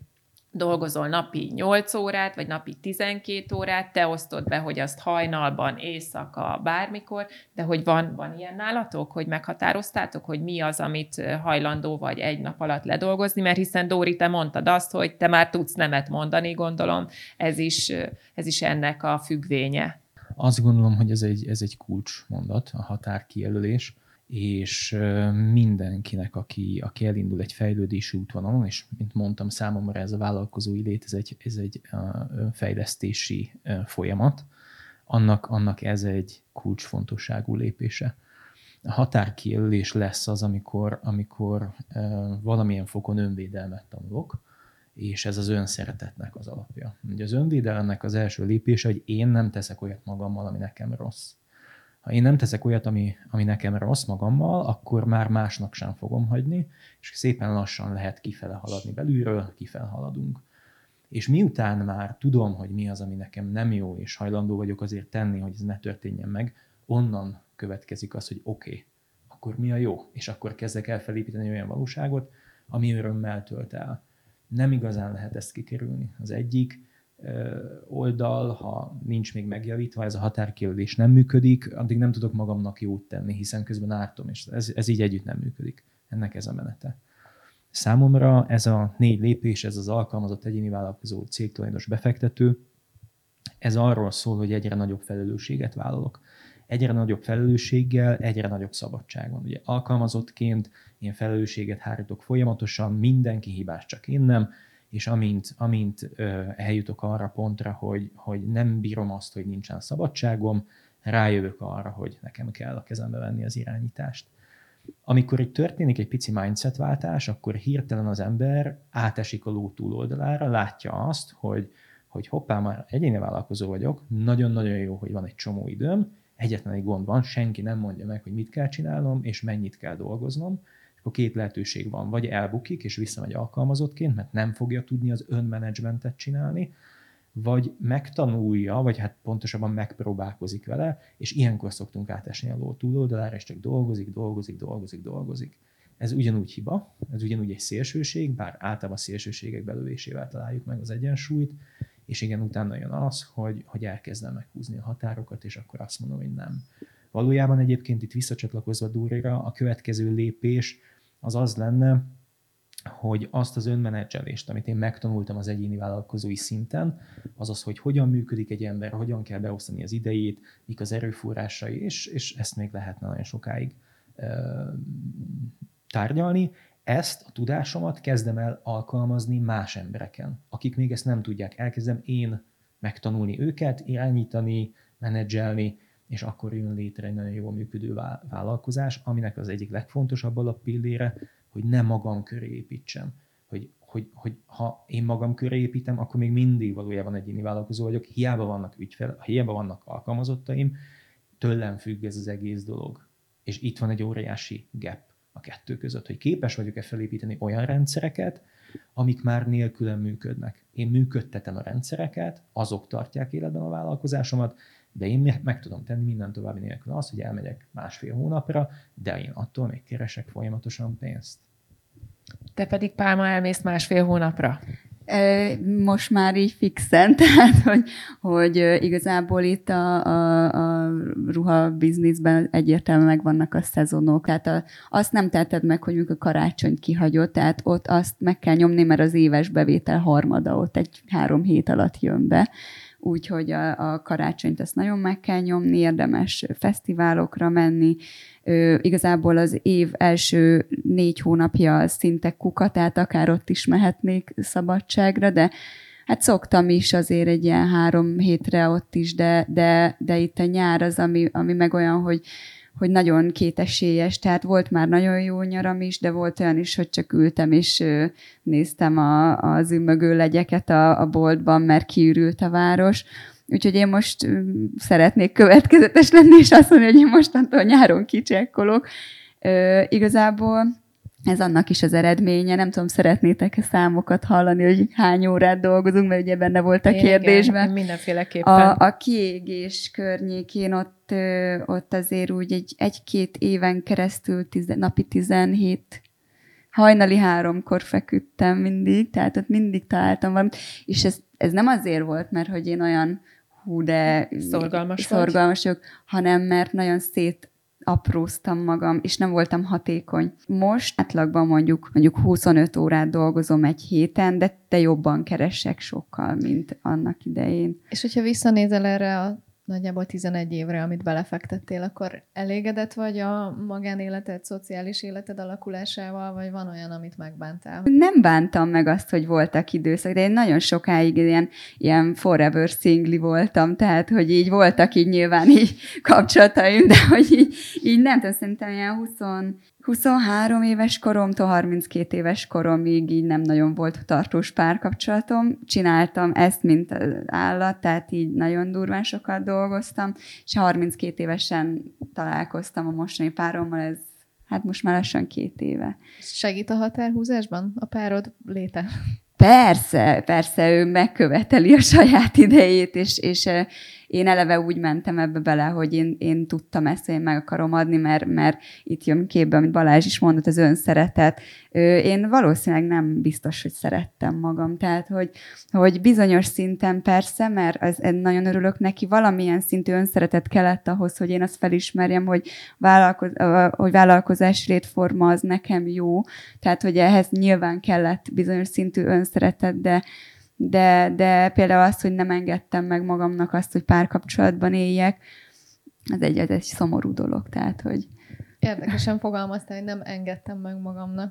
dolgozol napi 8 órát, vagy napi 12 órát, te osztod be, hogy azt hajnalban, éjszaka, bármikor, de hogy van, van ilyen nálatok, hogy meghatároztátok, hogy mi az, amit hajlandó vagy egy nap alatt ledolgozni, mert hiszen Dóri, te mondtad azt, hogy te már tudsz nemet mondani, gondolom, ez is, ez is ennek a függvénye. Azt gondolom, hogy ez egy, ez egy kulcsmondat, a határkijelölés és mindenkinek, aki, aki elindul egy fejlődési útvonalon, és mint mondtam, számomra ez a vállalkozói lét, ez egy, ez egy fejlesztési folyamat, annak, annak ez egy kulcsfontosságú lépése. A határkijelölés lesz az, amikor, amikor valamilyen fokon önvédelmet tanulok, és ez az önszeretetnek az alapja. Ugye az önvédelemnek az első lépése, hogy én nem teszek olyat magammal, ami nekem rossz ha én nem teszek olyat, ami, ami nekem rossz magammal, akkor már másnak sem fogom hagyni, és szépen lassan lehet kifele haladni belülről, kifele haladunk. És miután már tudom, hogy mi az, ami nekem nem jó, és hajlandó vagyok azért tenni, hogy ez ne történjen meg, onnan következik az, hogy oké, okay, akkor mi a jó? És akkor kezdek el felépíteni olyan valóságot, ami örömmel tölt el. Nem igazán lehet ezt kikerülni. Az egyik, oldal, ha nincs még megjavítva, ez a határkijelölés nem működik, addig nem tudok magamnak jót tenni, hiszen közben ártom, és ez, ez így együtt nem működik. Ennek ez a menete. Számomra ez a négy lépés, ez az alkalmazott egyéni vállalkozó cégtulajdonos befektető, ez arról szól, hogy egyre nagyobb felelősséget vállalok. Egyre nagyobb felelősséggel, egyre nagyobb szabadságon. Ugye alkalmazottként én felelősséget hárítok folyamatosan, mindenki hibás, csak én nem, és amint, amint eljutok arra pontra, hogy, hogy nem bírom azt, hogy nincsen szabadságom, rájövök arra, hogy nekem kell a kezembe venni az irányítást. Amikor itt történik egy pici mindsetváltás, akkor hirtelen az ember átesik a ló túloldalára, látja azt, hogy, hogy hoppá, már egyéni vállalkozó vagyok, nagyon-nagyon jó, hogy van egy csomó időm, egyetlen egy gond van, senki nem mondja meg, hogy mit kell csinálnom, és mennyit kell dolgoznom, akkor két lehetőség van. Vagy elbukik, és visszamegy alkalmazottként, mert nem fogja tudni az önmenedzsmentet csinálni, vagy megtanulja, vagy hát pontosabban megpróbálkozik vele, és ilyenkor szoktunk átesni a ló túloldalára, és csak dolgozik, dolgozik, dolgozik, dolgozik. Ez ugyanúgy hiba, ez ugyanúgy egy szélsőség, bár általában a szélsőségek belövésével találjuk meg az egyensúlyt, és igen, utána jön az, hogy, hogy elkezdem meghúzni a határokat, és akkor azt mondom, hogy nem. Valójában egyébként itt visszacsatlakozva Dúrira, a következő lépés az az lenne, hogy azt az önmenedzselést, amit én megtanultam az egyéni vállalkozói szinten, az az, hogy hogyan működik egy ember, hogyan kell beosztani az idejét, mik az erőforrásai, és, és ezt még lehetne nagyon sokáig ö, tárgyalni. Ezt a tudásomat kezdem el alkalmazni más embereken, akik még ezt nem tudják. Elkezdem én megtanulni őket, irányítani, menedzselni, és akkor jön létre egy nagyon jól működő vállalkozás, aminek az egyik legfontosabb alappillére, hogy ne magam köré építsem. Hogy, hogy, hogy ha én magam köré építem, akkor még mindig valójában egyéni vállalkozó vagyok, hiába vannak ügyfel, hiába vannak alkalmazottaim, tőlem függ ez az egész dolog. És itt van egy óriási gap a kettő között, hogy képes vagyok-e felépíteni olyan rendszereket, amik már nélkülem működnek. Én működtetem a rendszereket, azok tartják életben a vállalkozásomat, de én meg tudom tenni minden további nélkül azt, hogy elmegyek másfél hónapra, de én attól még keresek folyamatosan pénzt. Te pedig Pálma elmész másfél hónapra? Most már így fixen, tehát hogy, hogy igazából itt a, a, a ruha bizniszben egyértelműen megvannak a szezonok, tehát a, azt nem teheted meg, hogy a karácsonyt kihagyott, tehát ott azt meg kell nyomni, mert az éves bevétel harmada ott egy három hét alatt jön be úgyhogy a, a karácsonyt ezt nagyon meg kell nyomni, érdemes fesztiválokra menni. Ö, igazából az év első négy hónapja szinte kuka, tehát akár ott is mehetnék szabadságra, de hát szoktam is azért egy ilyen három hétre ott is, de, de, de itt a nyár az, ami, ami meg olyan, hogy hogy nagyon kétesélyes, tehát volt már nagyon jó nyaram is, de volt olyan is, hogy csak ültem és néztem a, az ümmögő legyeket a, a boltban, mert kiürült a város. Úgyhogy én most szeretnék következetes lenni, és azt mondani, hogy én mostantól nyáron kicsekkolok. igazából ez annak is az eredménye. Nem tudom, szeretnétek-e számokat hallani, hogy hány órát dolgozunk, mert ugye benne volt a kérdésben. Igen, mindenféleképpen. A, a kiégés környékén ott, ott azért úgy egy, egy-két éven keresztül tize, napi 17 hajnali háromkor feküdtem mindig, tehát ott mindig találtam valamit, és ez, ez nem azért volt, mert hogy én olyan hú, de szorgalmas, szorgalmas vagyok, hanem mert nagyon szét apróztam magam, és nem voltam hatékony. Most átlagban mondjuk, mondjuk 25 órát dolgozom egy héten, de te jobban keresek sokkal, mint annak idején. És hogyha visszanézel erre a nagyjából 11 évre, amit belefektettél, akkor elégedett vagy a magánéleted, szociális életed alakulásával, vagy van olyan, amit megbántál? Nem bántam meg azt, hogy voltak időszak, de én nagyon sokáig ilyen, ilyen forever singli voltam, tehát, hogy így voltak így nyilván így kapcsolataim, de hogy így, így nem tudom, szerintem ilyen 20, 23 éves koromtól 32 éves koromig így nem nagyon volt tartós párkapcsolatom. Csináltam ezt, mint állat, tehát így nagyon durván sokat dolgoztam, és 32 évesen találkoztam a mostani párommal, ez hát most már lassan két éve. Segít a határhúzásban a párod léte? Persze, persze, ő megköveteli a saját idejét, és, és én eleve úgy mentem ebbe bele, hogy én, én tudtam ezt, hogy én meg akarom adni, mert, mert itt jön képbe, amit Balázs is mondott, az önszeretet. Én valószínűleg nem biztos, hogy szerettem magam. Tehát, hogy, hogy bizonyos szinten persze, mert az, nagyon örülök neki, valamilyen szintű önszeretet kellett ahhoz, hogy én azt felismerjem, hogy, vállalkoz, hogy vállalkozás létforma az nekem jó. Tehát, hogy ehhez nyilván kellett bizonyos szintű önszeretet, de de, de például az, hogy nem engedtem meg magamnak azt, hogy párkapcsolatban éljek, az egy, ez egy szomorú dolog, tehát, hogy... Érdekesen fogalmaztál, hogy nem engedtem meg magamnak.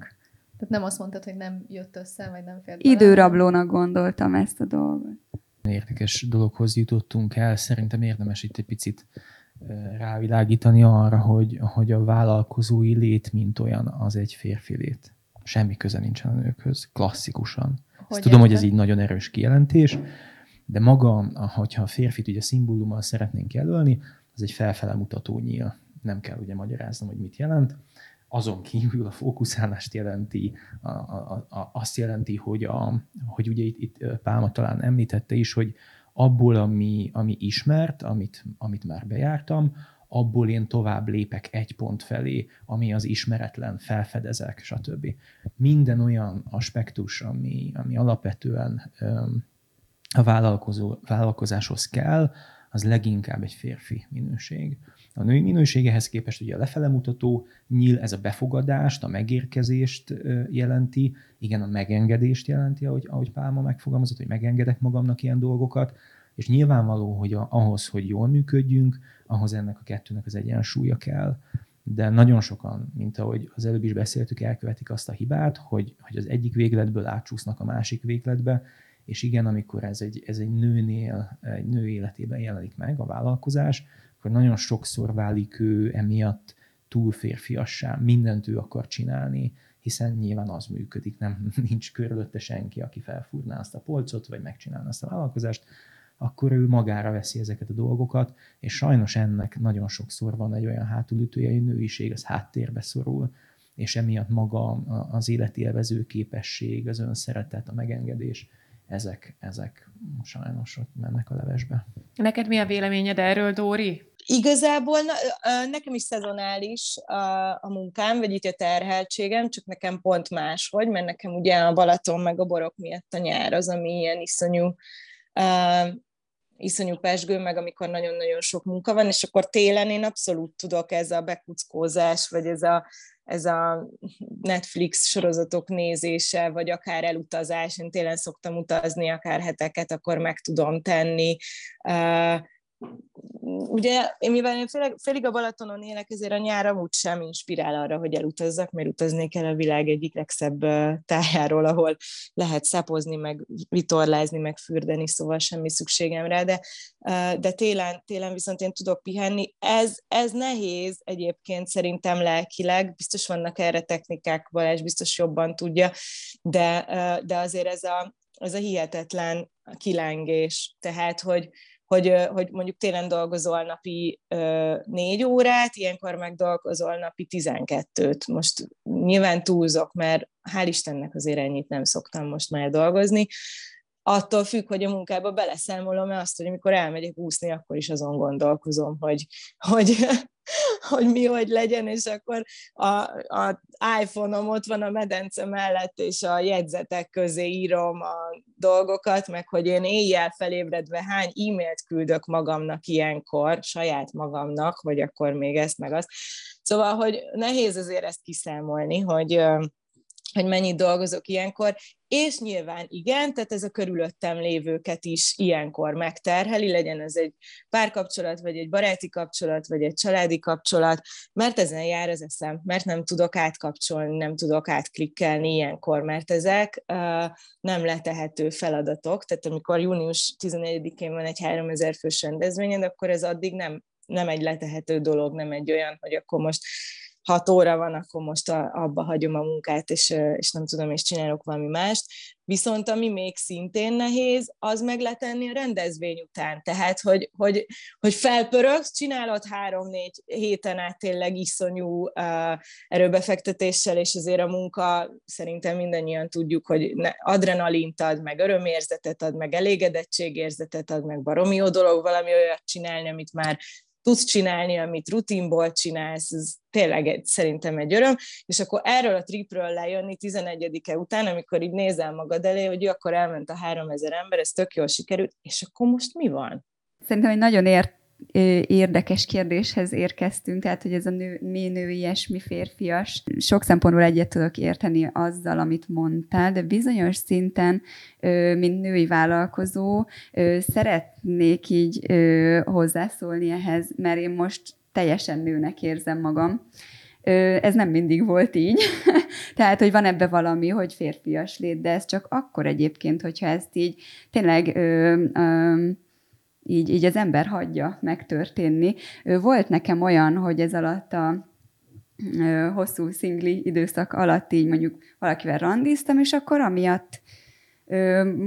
Tehát nem azt mondtad, hogy nem jött össze, vagy nem fért Időrablónak gondoltam ezt a dolgot. Érdekes dologhoz jutottunk el. Szerintem érdemes itt egy picit rávilágítani arra, hogy, hogy a vállalkozói lét, mint olyan, az egy férfi lét. Semmi köze nincsen a nőkhöz, klasszikusan. Hogy tudom, hogy ez így nagyon erős kijelentés, de maga, hogyha a férfit ugye szimbólummal szeretnénk jelölni, az egy felfele mutató nyíl. Nem kell ugye magyaráznom, hogy mit jelent. Azon kívül a fókuszálást jelenti, a, a, a, azt jelenti, hogy, a, hogy ugye itt, itt Pálma talán említette is, hogy abból, ami, ami ismert, amit, amit már bejártam, abból én tovább lépek egy pont felé, ami az ismeretlen, felfedezek, stb. Minden olyan aspektus, ami, ami alapvetően a vállalkozó, vállalkozáshoz kell, az leginkább egy férfi minőség. A női minőség ehhez képest ugye a lefele mutató nyíl, ez a befogadást, a megérkezést jelenti, igen, a megengedést jelenti, ahogy, ahogy Pálma megfogalmazott, hogy megengedek magamnak ilyen dolgokat, és nyilvánvaló, hogy a, ahhoz, hogy jól működjünk, ahhoz ennek a kettőnek az egyensúlya kell. De nagyon sokan, mint ahogy az előbb is beszéltük, elkövetik azt a hibát, hogy, hogy az egyik végletből átcsúsznak a másik végletbe, és igen, amikor ez egy, ez egy nőnél, egy nő életében jelenik meg a vállalkozás, akkor nagyon sokszor válik ő emiatt túl férfiassá, mindent ő akar csinálni, hiszen nyilván az működik, nem nincs körülötte senki, aki felfúrná azt a polcot, vagy megcsinálna azt a vállalkozást, akkor ő magára veszi ezeket a dolgokat, és sajnos ennek nagyon sokszor van egy olyan hátulütője, hogy nőiség az háttérbe szorul, és emiatt maga az életélvező képesség, az önszeretet, a megengedés, ezek, ezek sajnos ott mennek a levesbe. Neked mi a véleményed erről, Dóri? Igazából nekem is szezonális a, a munkám, vagy itt a terheltségem, csak nekem pont más hogy, mert nekem ugye a Balaton meg a borok miatt a nyár az, ami ilyen iszonyú, iszonyú pesgő, meg amikor nagyon-nagyon sok munka van, és akkor télen én abszolút tudok ez a bekuckózás, vagy ez a, ez a Netflix sorozatok nézése, vagy akár elutazás, én télen szoktam utazni, akár heteket, akkor meg tudom tenni. Uh, ugye, én mivel én félig, félig a Balatonon élek, ezért a nyár úgy sem inspirál arra, hogy elutazzak, mert utazni kell a világ egyik legszebb tájáról, ahol lehet szapozni, meg vitorlázni, meg fürdeni, szóval semmi szükségem rá, de, de télen, télen viszont én tudok pihenni. Ez, ez nehéz egyébként szerintem lelkileg, biztos vannak erre technikák, Balázs biztos jobban tudja, de, de azért ez a, ez a hihetetlen kilengés, tehát, hogy, hogy, hogy mondjuk télen dolgozol napi négy órát, ilyenkor meg dolgozol napi tizenkettőt. Most nyilván túlzok, mert hál' Istennek azért ennyit nem szoktam most már dolgozni, attól függ, hogy a munkába beleszámolom-e azt, hogy amikor elmegyek úszni, akkor is azon gondolkozom, hogy, hogy, hogy mi hogy legyen, és akkor a, a iPhone-om ott van a medence mellett, és a jegyzetek közé írom a dolgokat, meg hogy én éjjel felébredve hány e-mailt küldök magamnak ilyenkor, saját magamnak, vagy akkor még ezt meg azt. Szóval, hogy nehéz azért ezt kiszámolni, hogy hogy mennyit dolgozok ilyenkor, és nyilván igen, tehát ez a körülöttem lévőket is ilyenkor megterheli, legyen ez egy párkapcsolat, vagy egy baráti kapcsolat, vagy egy családi kapcsolat, mert ezen jár az eszem, mert nem tudok átkapcsolni, nem tudok átklikkelni ilyenkor, mert ezek uh, nem letehető feladatok, tehát amikor június 14-én van egy 3000 fős rendezvényed, akkor ez addig nem, nem egy letehető dolog, nem egy olyan, hogy akkor most hat óra van, akkor most a, abba hagyom a munkát, és, és nem tudom, és csinálok valami mást. Viszont ami még szintén nehéz, az meg letenni a rendezvény után. Tehát, hogy, hogy, hogy felpörögsz, csinálod három-négy héten át tényleg iszonyú uh, erőbefektetéssel, és azért a munka szerintem mindannyian tudjuk, hogy adrenalint ad, meg örömérzetet ad, meg elégedettségérzetet ad, meg baromi jó dolog valami olyat csinálni, amit már tudsz csinálni, amit rutinból csinálsz, ez tényleg egy, szerintem egy öröm, és akkor erről a tripről lejönni 11-e után, amikor így nézel magad elé, hogy akkor elment a 3000 ember, ez tök jól sikerült, és akkor most mi van? Szerintem egy nagyon ért érdekes kérdéshez érkeztünk, tehát hogy ez a nő, mi nőies, mi férfias. Sok szempontból egyet tudok érteni azzal, amit mondtál, de bizonyos szinten, mint női vállalkozó, szeretnék így hozzászólni ehhez, mert én most teljesen nőnek érzem magam. Ez nem mindig volt így. Tehát, hogy van ebbe valami, hogy férfias lét, de ez csak akkor egyébként, hogyha ezt így tényleg ö, ö, így, így az ember hagyja megtörténni. Volt nekem olyan, hogy ez alatt a hosszú szingli időszak alatt így mondjuk valakivel randiztam, és akkor amiatt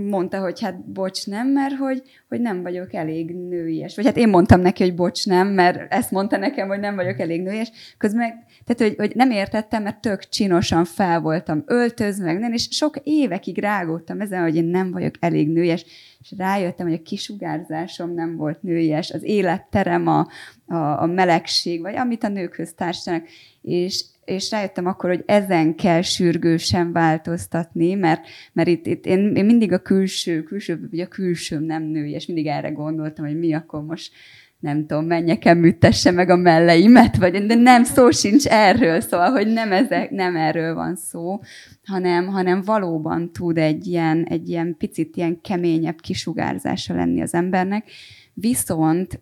mondta, hogy hát bocs nem, mert hogy, hogy nem vagyok elég nőies. Vagy hát én mondtam neki, hogy bocs nem, mert ezt mondta nekem, hogy nem vagyok elég nőies. Közben meg, tehát, hogy, hogy nem értettem, mert tök csinosan fel voltam öltözve, nem, és sok évekig rágódtam ezen, hogy én nem vagyok elég nőies, és rájöttem, hogy a kisugárzásom nem volt nőies, az életterem, a, a, a melegség, vagy amit a nőkhöz társadalnak, és és rájöttem akkor, hogy ezen kell sürgősen változtatni, mert, mert itt, itt én, én mindig a külső, külső, vagy a külsőm nem női, és mindig erre gondoltam, hogy mi akkor most nem tudom, menjek el, műtesse meg a melleimet, vagy, de nem, szó sincs erről, szóval, hogy nem, ezek, nem erről van szó, hanem, hanem valóban tud egy ilyen, egy ilyen picit ilyen keményebb kisugárzása lenni az embernek, viszont,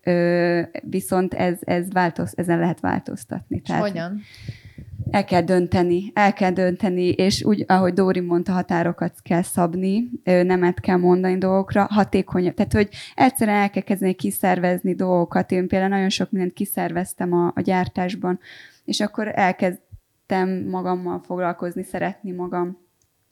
viszont ez, ez változ, ezen lehet változtatni. És Tehát, hogyan? El kell dönteni, el kell dönteni, és úgy, ahogy Dóri mondta, határokat kell szabni, nemet kell mondani dolgokra, hatékony, tehát hogy egyszerűen el kell kezdeni kiszervezni dolgokat. Én például nagyon sok mindent kiszerveztem a, a gyártásban, és akkor elkezdtem magammal foglalkozni, szeretni magam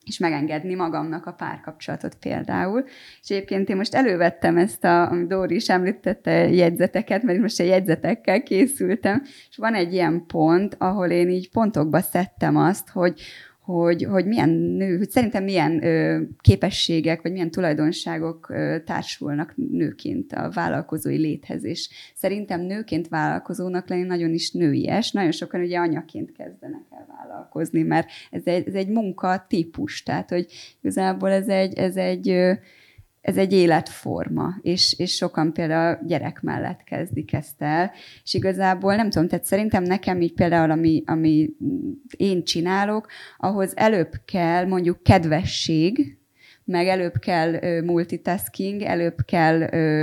és megengedni magamnak a párkapcsolatot például. És egyébként én most elővettem ezt, a, amit Dóri is említette, jegyzeteket, mert most a jegyzetekkel készültem, és van egy ilyen pont, ahol én így pontokba szedtem azt, hogy hogy, hogy milyen nő, hogy szerintem milyen ö, képességek, vagy milyen tulajdonságok ö, társulnak nőként a vállalkozói léthez, és szerintem nőként vállalkozónak lenni nagyon is nőies, nagyon sokan ugye anyaként kezdenek el vállalkozni, mert ez egy, ez egy munka típus, tehát hogy igazából ez egy, ez egy ö, ez egy életforma, és, és sokan például gyerek mellett kezdik ezt el, és igazából nem tudom, tehát szerintem nekem így például, ami, ami én csinálok, ahhoz előbb kell mondjuk kedvesség, meg előbb kell multitasking, előbb kell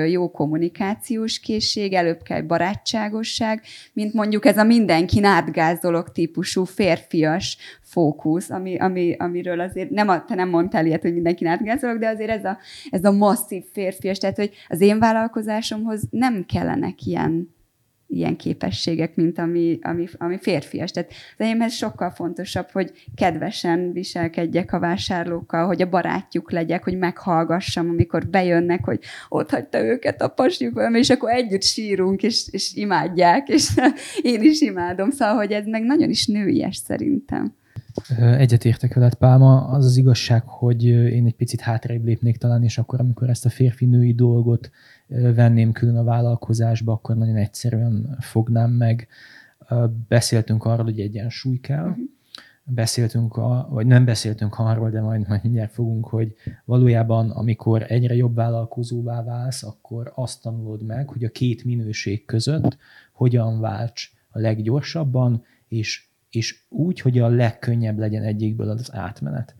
jó kommunikációs készség, előbb kell barátságosság, mint mondjuk ez a mindenki átgázolok típusú férfias fókusz, ami, ami, amiről azért nem, a, te nem mondtál ilyet, hogy mindenki átgázolok, de azért ez a, ez a masszív férfias, tehát hogy az én vállalkozásomhoz nem kellenek ilyen ilyen képességek, mint ami, ami, ami férfias. Tehát az enyémhez sokkal fontosabb, hogy kedvesen viselkedjek a vásárlókkal, hogy a barátjuk legyek, hogy meghallgassam, amikor bejönnek, hogy ott hagyta őket a pasjukban, és akkor együtt sírunk, és, és imádják, és én is imádom. Szóval, hogy ez meg nagyon is nőies szerintem. Egyetértek veled, Pálma. Az az igazság, hogy én egy picit hátrébb lépnék talán, és akkor, amikor ezt a férfi-női dolgot venném külön a vállalkozásba, akkor nagyon egyszerűen fognám meg. Beszéltünk arról, hogy egyensúly kell. Uh-huh. Beszéltünk, a, vagy nem beszéltünk arról, de majd, majd mindjárt fogunk, hogy valójában, amikor egyre jobb vállalkozóvá válsz, akkor azt tanulod meg, hogy a két minőség között hogyan válts a leggyorsabban, és és úgy, hogy a legkönnyebb legyen egyikből az átmenet.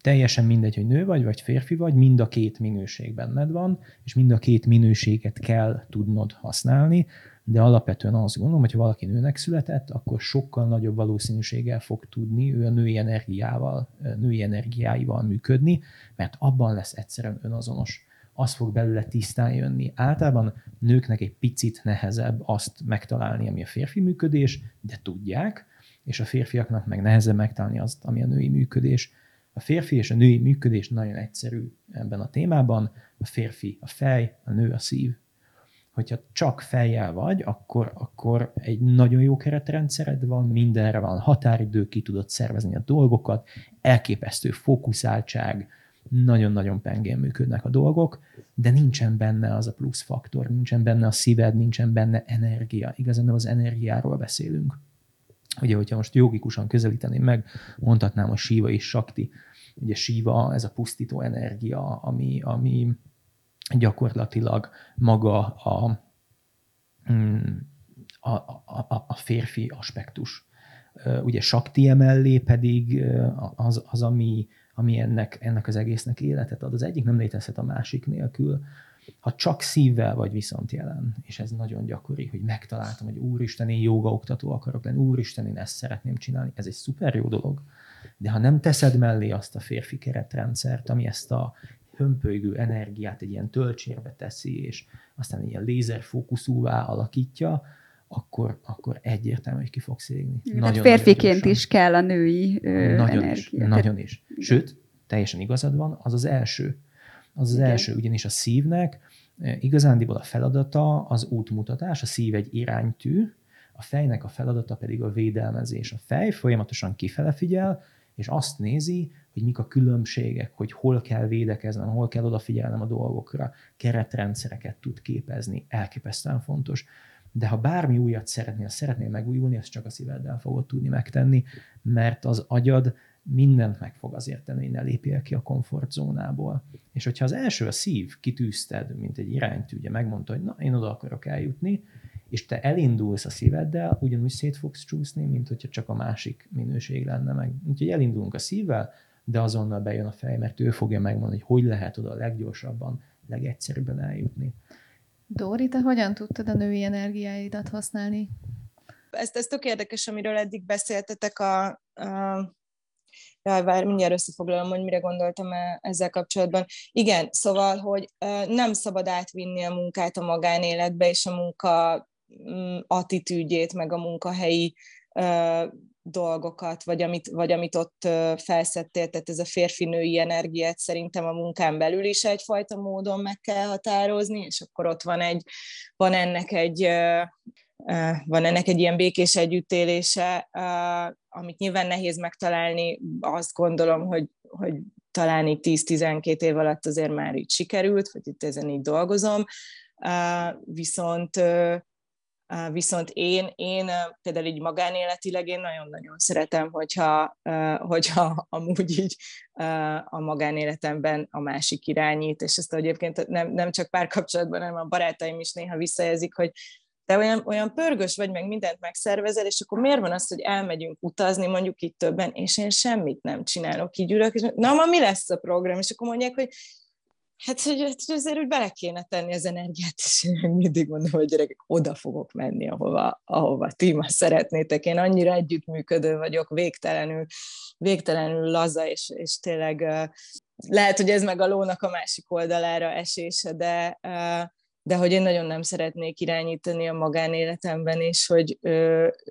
Teljesen mindegy, hogy nő vagy, vagy férfi vagy, mind a két minőség benned van, és mind a két minőséget kell tudnod használni, de alapvetően azt gondolom, hogy ha valaki nőnek született, akkor sokkal nagyobb valószínűséggel fog tudni ő a női energiával, női energiáival működni, mert abban lesz egyszerűen önazonos. Az fog belőle tisztán jönni. Általában nőknek egy picit nehezebb azt megtalálni, ami a férfi működés, de tudják, és a férfiaknak meg nehezebb megtalálni azt, ami a női működés. A férfi és a női működés nagyon egyszerű ebben a témában. A férfi a fej, a nő a szív. Hogyha csak fejjel vagy, akkor, akkor egy nagyon jó keretrendszered van, mindenre van határidő, ki tudod szervezni a dolgokat, elképesztő fókuszáltság, nagyon-nagyon pengén működnek a dolgok, de nincsen benne az a plusz faktor, nincsen benne a szíved, nincsen benne energia. Igazán az energiáról beszélünk. Ugye, hogyha most jogikusan közelíteném meg, mondhatnám a síva és sakti. Ugye síva, ez a pusztító energia, ami, ami gyakorlatilag maga a, mm, a, a, a férfi aspektus. Ugye sakti emellé pedig az, az ami, ami ennek, ennek az egésznek életet ad. Az egyik nem létezhet a másik nélkül. Ha csak szívvel vagy viszont jelen, és ez nagyon gyakori, hogy megtaláltam, hogy úristen, én joga oktató akarok lenni, úristen, én ezt szeretném csinálni, ez egy szuper jó dolog. De ha nem teszed mellé azt a férfi keretrendszert, ami ezt a hömpölygő energiát egy ilyen töltsérbe teszi, és aztán ilyen lézerfókuszúvá alakítja, akkor, akkor egyértelmű, hogy ki fog szégni. Hát nagyon, férfiként nagyon is kell a női ö, nagyon energia. Is, nagyon is. Sőt, teljesen igazad van, az az első az az Igen. első, ugyanis a szívnek igazándiból a feladata az útmutatás, a szív egy iránytű, a fejnek a feladata pedig a védelmezés. A fej folyamatosan kifele figyel, és azt nézi, hogy mik a különbségek, hogy hol kell védekeznem, hol kell odafigyelnem a dolgokra, keretrendszereket tud képezni, elképesztően fontos. De ha bármi újat szeretnél, szeretnél megújulni, azt csak a szíveddel fogod tudni megtenni, mert az agyad mindent meg fog azért tenni, hogy ne lépjél ki a komfortzónából. És hogyha az első a szív kitűzted, mint egy iránytű, ugye megmondta, hogy na, én oda akarok eljutni, és te elindulsz a szíveddel, ugyanúgy szét fogsz csúszni, mint hogyha csak a másik minőség lenne meg. Úgyhogy elindulunk a szívvel, de azonnal bejön a fej, mert ő fogja megmondani, hogy hogy lehet oda a leggyorsabban, legegyszerűbben eljutni. Dóri, te hogyan tudtad a női energiáidat használni? Ez, ez tök érdekes, amiről eddig beszéltetek a, a Jaj, vár, mindjárt összefoglalom, hogy mire gondoltam e, ezzel kapcsolatban. Igen, szóval, hogy nem szabad átvinni a munkát a magánéletbe, és a munka mm, attitűdjét, meg a munkahelyi dolgokat, vagy amit, vagy amit ott felszettél, tehát ez a férfi-női energiát szerintem a munkán belül is egyfajta módon meg kell határozni, és akkor ott van, egy, van ennek egy van ennek egy ilyen békés együttélése, amit nyilván nehéz megtalálni, azt gondolom, hogy, hogy talán így 10-12 év alatt azért már így sikerült, vagy itt ezen így dolgozom, viszont Viszont én, én például így magánéletileg én nagyon-nagyon szeretem, hogyha, hogyha amúgy így a magánéletemben a másik irányít, és ezt egyébként nem, nem csak párkapcsolatban, hanem a barátaim is néha visszajelzik, hogy te olyan, olyan pörgös vagy, meg mindent megszervezel, és akkor miért van az, hogy elmegyünk utazni, mondjuk itt többen, és én semmit nem csinálok, így ülök, és na, ma mi lesz a program? És akkor mondják, hogy hát, hogy azért úgy bele kéne tenni az energiát, és én mindig mondom, hogy gyerekek, oda fogok menni, ahova, ahova ti ma szeretnétek. Én annyira együttműködő vagyok, végtelenül, végtelenül laza, és, és tényleg lehet, hogy ez meg a lónak a másik oldalára esése, de, de hogy én nagyon nem szeretnék irányítani a magánéletemben, és, hogy,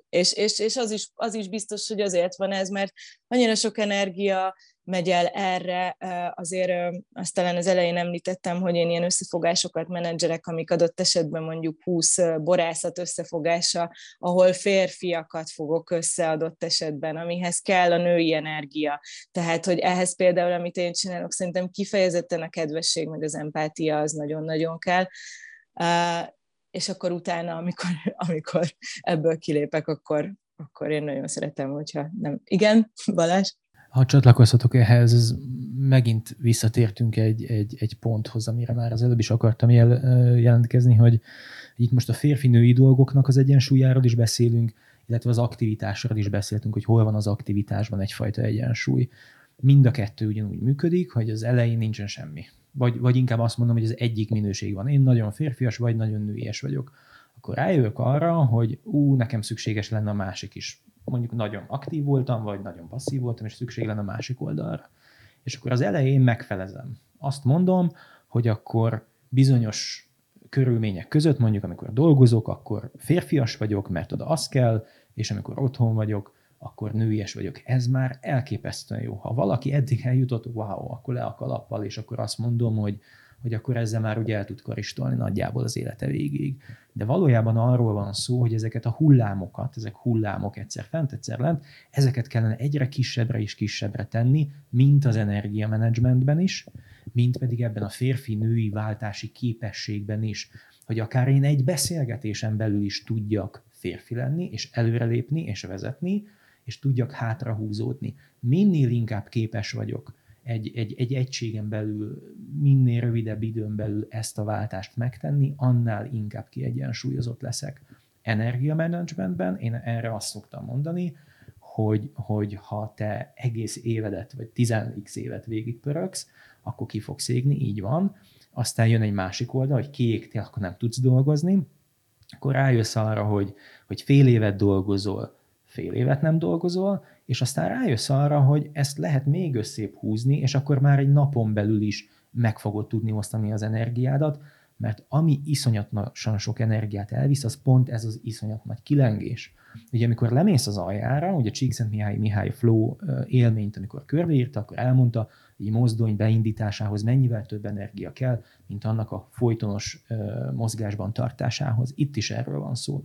és, és, és az, is, az is biztos, hogy azért van ez, mert annyira sok energia megy el erre, azért azt talán az elején említettem, hogy én ilyen összefogásokat menedzserek, amik adott esetben mondjuk 20 borászat összefogása, ahol férfiakat fogok össze adott esetben, amihez kell a női energia. Tehát, hogy ehhez például, amit én csinálok, szerintem kifejezetten a kedvesség, meg az empátia az nagyon-nagyon kell. És akkor utána, amikor, amikor ebből kilépek, akkor, akkor én nagyon szeretem, hogyha nem. Igen, Balázs? Ha csatlakozhatok ehhez, ez megint visszatértünk egy, egy, egy ponthoz, amire már az előbb is akartam jel, jelentkezni, hogy itt most a férfi-női dolgoknak az egyensúlyáról is beszélünk, illetve az aktivitásról is beszéltünk, hogy hol van az aktivitásban egyfajta egyensúly. Mind a kettő ugyanúgy működik, hogy az elején nincsen semmi. Vagy, vagy inkább azt mondom, hogy az egyik minőség van. Én nagyon férfias, vagy nagyon nőies vagyok. Akkor rájövök arra, hogy ú, nekem szükséges lenne a másik is mondjuk nagyon aktív voltam, vagy nagyon passzív voltam, és szükség lenne a másik oldalra. És akkor az elején megfelezem. Azt mondom, hogy akkor bizonyos körülmények között, mondjuk amikor dolgozok, akkor férfias vagyok, mert oda az kell, és amikor otthon vagyok, akkor nőies vagyok. Ez már elképesztően jó. Ha valaki eddig eljutott, wow, akkor le a kalappal, és akkor azt mondom, hogy hogy akkor ezzel már ugye el tud karistolni nagyjából az élete végéig. De valójában arról van szó, hogy ezeket a hullámokat, ezek hullámok egyszer fent, egyszer lent, ezeket kellene egyre kisebbre és kisebbre tenni, mint az energiamenedzsmentben is, mint pedig ebben a férfi-női váltási képességben is, hogy akár én egy beszélgetésen belül is tudjak férfi lenni, és előrelépni, és vezetni, és tudjak hátrahúzódni. Minél inkább képes vagyok egy, egy, egy egységen belül, minél rövidebb időn belül ezt a váltást megtenni, annál inkább kiegyensúlyozott leszek. Energiamanagementben én erre azt szoktam mondani, hogy, hogy ha te egész évedet, vagy 10x évet végigpöröksz, akkor ki fogsz égni, így van. Aztán jön egy másik oldal, hogy kiégtél, akkor nem tudsz dolgozni, akkor rájössz arra, hogy, hogy fél évet dolgozol, fél évet nem dolgozol, és aztán rájössz arra, hogy ezt lehet még összép húzni, és akkor már egy napon belül is meg fogod tudni osztani az energiádat, mert ami iszonyatosan sok energiát elvisz, az pont ez az iszonyat nagy kilengés. Ugye amikor lemész az aljára, ugye Csíkszent Mihály Mihály Flow élményt, amikor körbeírta, akkor elmondta, hogy egy mozdony beindításához mennyivel több energia kell, mint annak a folytonos mozgásban tartásához. Itt is erről van szó.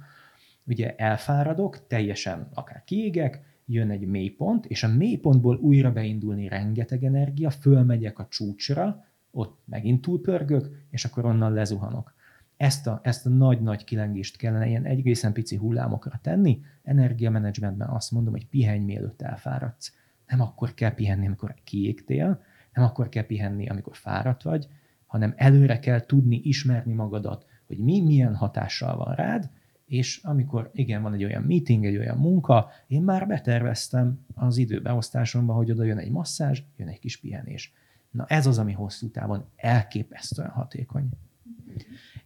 Ugye elfáradok, teljesen akár kiégek, jön egy mélypont, és a mélypontból újra beindulni rengeteg energia, fölmegyek a csúcsra, ott megint túlpörgök, és akkor onnan lezuhanok. Ezt a, ezt a nagy-nagy kilengést kellene ilyen egészen pici hullámokra tenni. Energiamenedzsmentben azt mondom, hogy pihenj mielőtt elfáradsz. Nem akkor kell pihenni, amikor kiégtél, nem akkor kell pihenni, amikor fáradt vagy, hanem előre kell tudni ismerni magadat, hogy mi milyen hatással van rád, és amikor igen, van egy olyan meeting, egy olyan munka, én már beterveztem az időbeosztásomba, hogy oda jön egy masszázs, jön egy kis pihenés. Na ez az, ami hosszú távon elképesztően hatékony.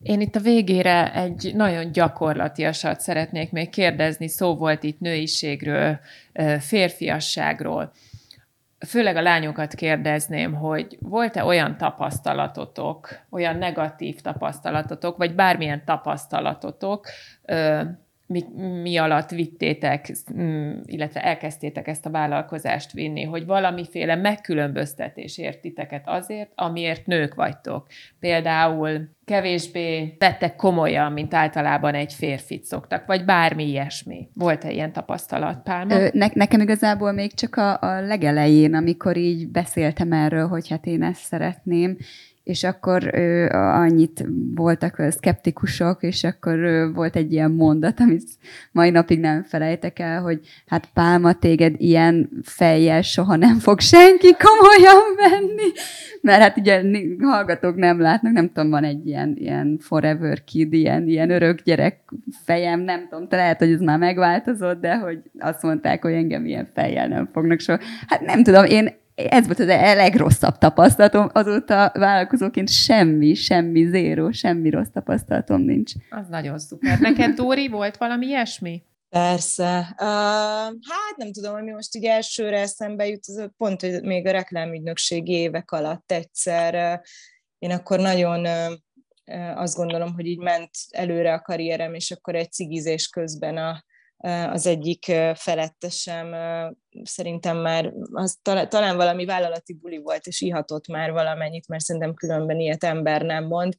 Én itt a végére egy nagyon gyakorlatiasat szeretnék még kérdezni. Szó volt itt nőiségről, férfiasságról főleg a lányokat kérdezném, hogy volt-e olyan tapasztalatotok, olyan negatív tapasztalatotok, vagy bármilyen tapasztalatotok, mi, mi alatt vittétek, mm, illetve elkezdtétek ezt a vállalkozást vinni, hogy valamiféle megkülönböztetés ért titeket azért, amiért nők vagytok. Például kevésbé vettek komolyan, mint általában egy férfit szoktak, vagy bármi ilyesmi. Volt-e ilyen tapasztalat, Pálma? Ö, ne, nekem igazából még csak a, a legelején, amikor így beszéltem erről, hogy hát én ezt szeretném, és akkor ö, annyit voltak szkeptikusok, és akkor ö, volt egy ilyen mondat, amit mai napig nem felejtek el, hogy hát Pálma, téged ilyen fejjel soha nem fog senki komolyan venni, mert hát ugye hallgatók nem látnak, nem tudom, van egy ilyen, ilyen forever kid, ilyen, ilyen örök gyerek fejem, nem tudom, te lehet, hogy ez már megváltozott, de hogy azt mondták, hogy engem ilyen fejjel nem fognak soha. Hát nem tudom, én ez volt az a legrosszabb tapasztalatom, azóta vállalkozóként semmi, semmi, zéro, semmi rossz tapasztalatom nincs. Az nagyon szuper. Neked, Dóri, volt valami ilyesmi? Persze. Uh, hát nem tudom, ami most ugye elsőre eszembe jut, az pont, hogy még a reklámügynökségi évek alatt egyszer uh, én akkor nagyon uh, azt gondolom, hogy így ment előre a karrierem, és akkor egy cigizés közben a, az egyik felettesem szerintem már az talán valami vállalati buli volt, és ihatott már valamennyit, mert szerintem különben ilyet ember nem mond.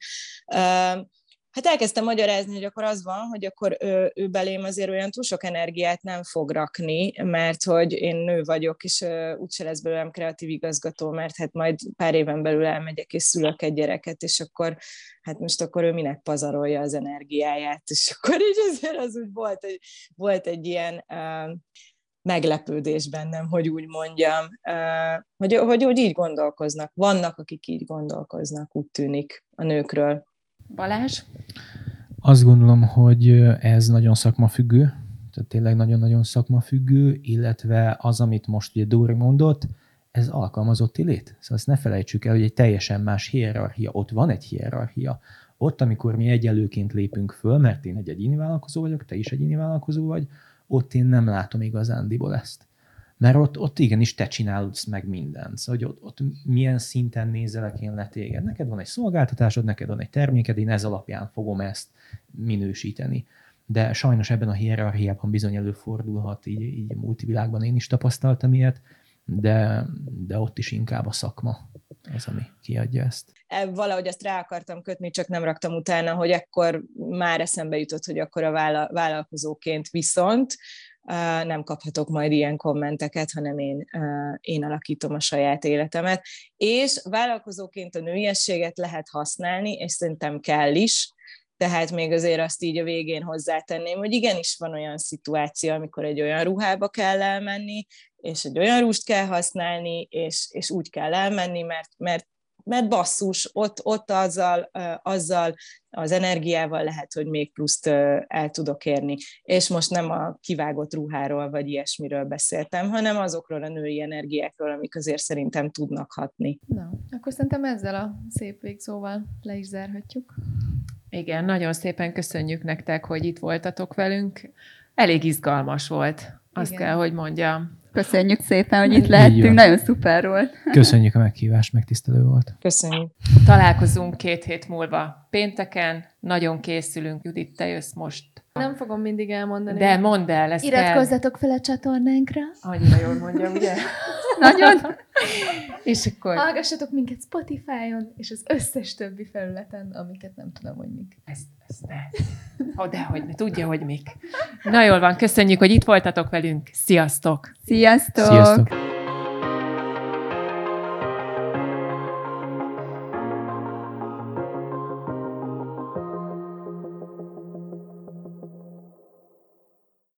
Hát elkezdtem magyarázni, hogy akkor az van, hogy akkor ő, ő belém azért olyan túl sok energiát nem fog rakni, mert hogy én nő vagyok, és úgyse lesz belőlem kreatív igazgató, mert hát majd pár éven belül elmegyek és szülök egy gyereket, és akkor hát most akkor ő minek pazarolja az energiáját, és akkor így azért az úgy volt, hogy volt egy ilyen meglepődés bennem, hogy úgy mondjam, hogy, hogy, hogy így gondolkoznak. Vannak, akik így gondolkoznak, úgy tűnik a nőkről. Balázs? Azt gondolom, hogy ez nagyon szakmafüggő, tehát tényleg nagyon-nagyon szakmafüggő, illetve az, amit most ugye Dóri mondott, ez alkalmazotti lét. Szóval ezt ne felejtsük el, hogy egy teljesen más hierarchia. Ott van egy hierarchia. Ott, amikor mi egyelőként lépünk föl, mert én egy egyéni vállalkozó vagyok, te is egyéni vállalkozó vagy, ott én nem látom igazándiból ezt. Mert ott, ott igenis te csinálsz meg mindent. Szóval, hogy ott, ott milyen szinten nézelek én le téged. Neked van egy szolgáltatásod, neked van egy terméked, én ez alapján fogom ezt minősíteni. De sajnos ebben a hierarchiában bizony előfordulhat, így, így multivilágban én is tapasztaltam ilyet, de, de ott is inkább a szakma az, ami kiadja ezt. E, valahogy ezt rá akartam kötni, csak nem raktam utána, hogy ekkor már eszembe jutott, hogy akkor a vállalkozóként viszont nem kaphatok majd ilyen kommenteket, hanem én, én alakítom a saját életemet. És vállalkozóként a nőiességet lehet használni, és szerintem kell is, tehát még azért azt így a végén hozzátenném, hogy igenis van olyan szituáció, amikor egy olyan ruhába kell elmenni, és egy olyan rúst kell használni, és, és úgy kell elmenni, mert, mert mert basszus, ott, ott azzal, azzal az energiával lehet, hogy még pluszt el tudok érni. És most nem a kivágott ruháról vagy ilyesmiről beszéltem, hanem azokról a női energiákról, amik azért szerintem tudnak hatni. Na, akkor szerintem ezzel a szép végszóval le is zárhatjuk. Igen, nagyon szépen köszönjük nektek, hogy itt voltatok velünk. Elég izgalmas volt, azt Igen. kell, hogy mondjam. Köszönjük szépen, hogy itt lehettünk, nagyon szuper volt. Köszönjük a meghívást, megtisztelő volt. Köszönjük. Találkozunk két hét múlva pénteken, nagyon készülünk. Judit, te jössz most. Nem fogom mindig elmondani. De mondd el, ezt Iratkozzatok kell. fel a csatornánkra. Annyira jól mondja, ugye? nagyon. és akkor... Hallgassatok minket Spotify-on, és az összes többi felületen, amiket nem tudom, hogy mik. Ezt, ezt ne. Oh, de hogy ne, tudja, hogy mik. Na jól van, köszönjük, hogy itt voltatok velünk. Sziasztok! Sziasztok! Sziasztok.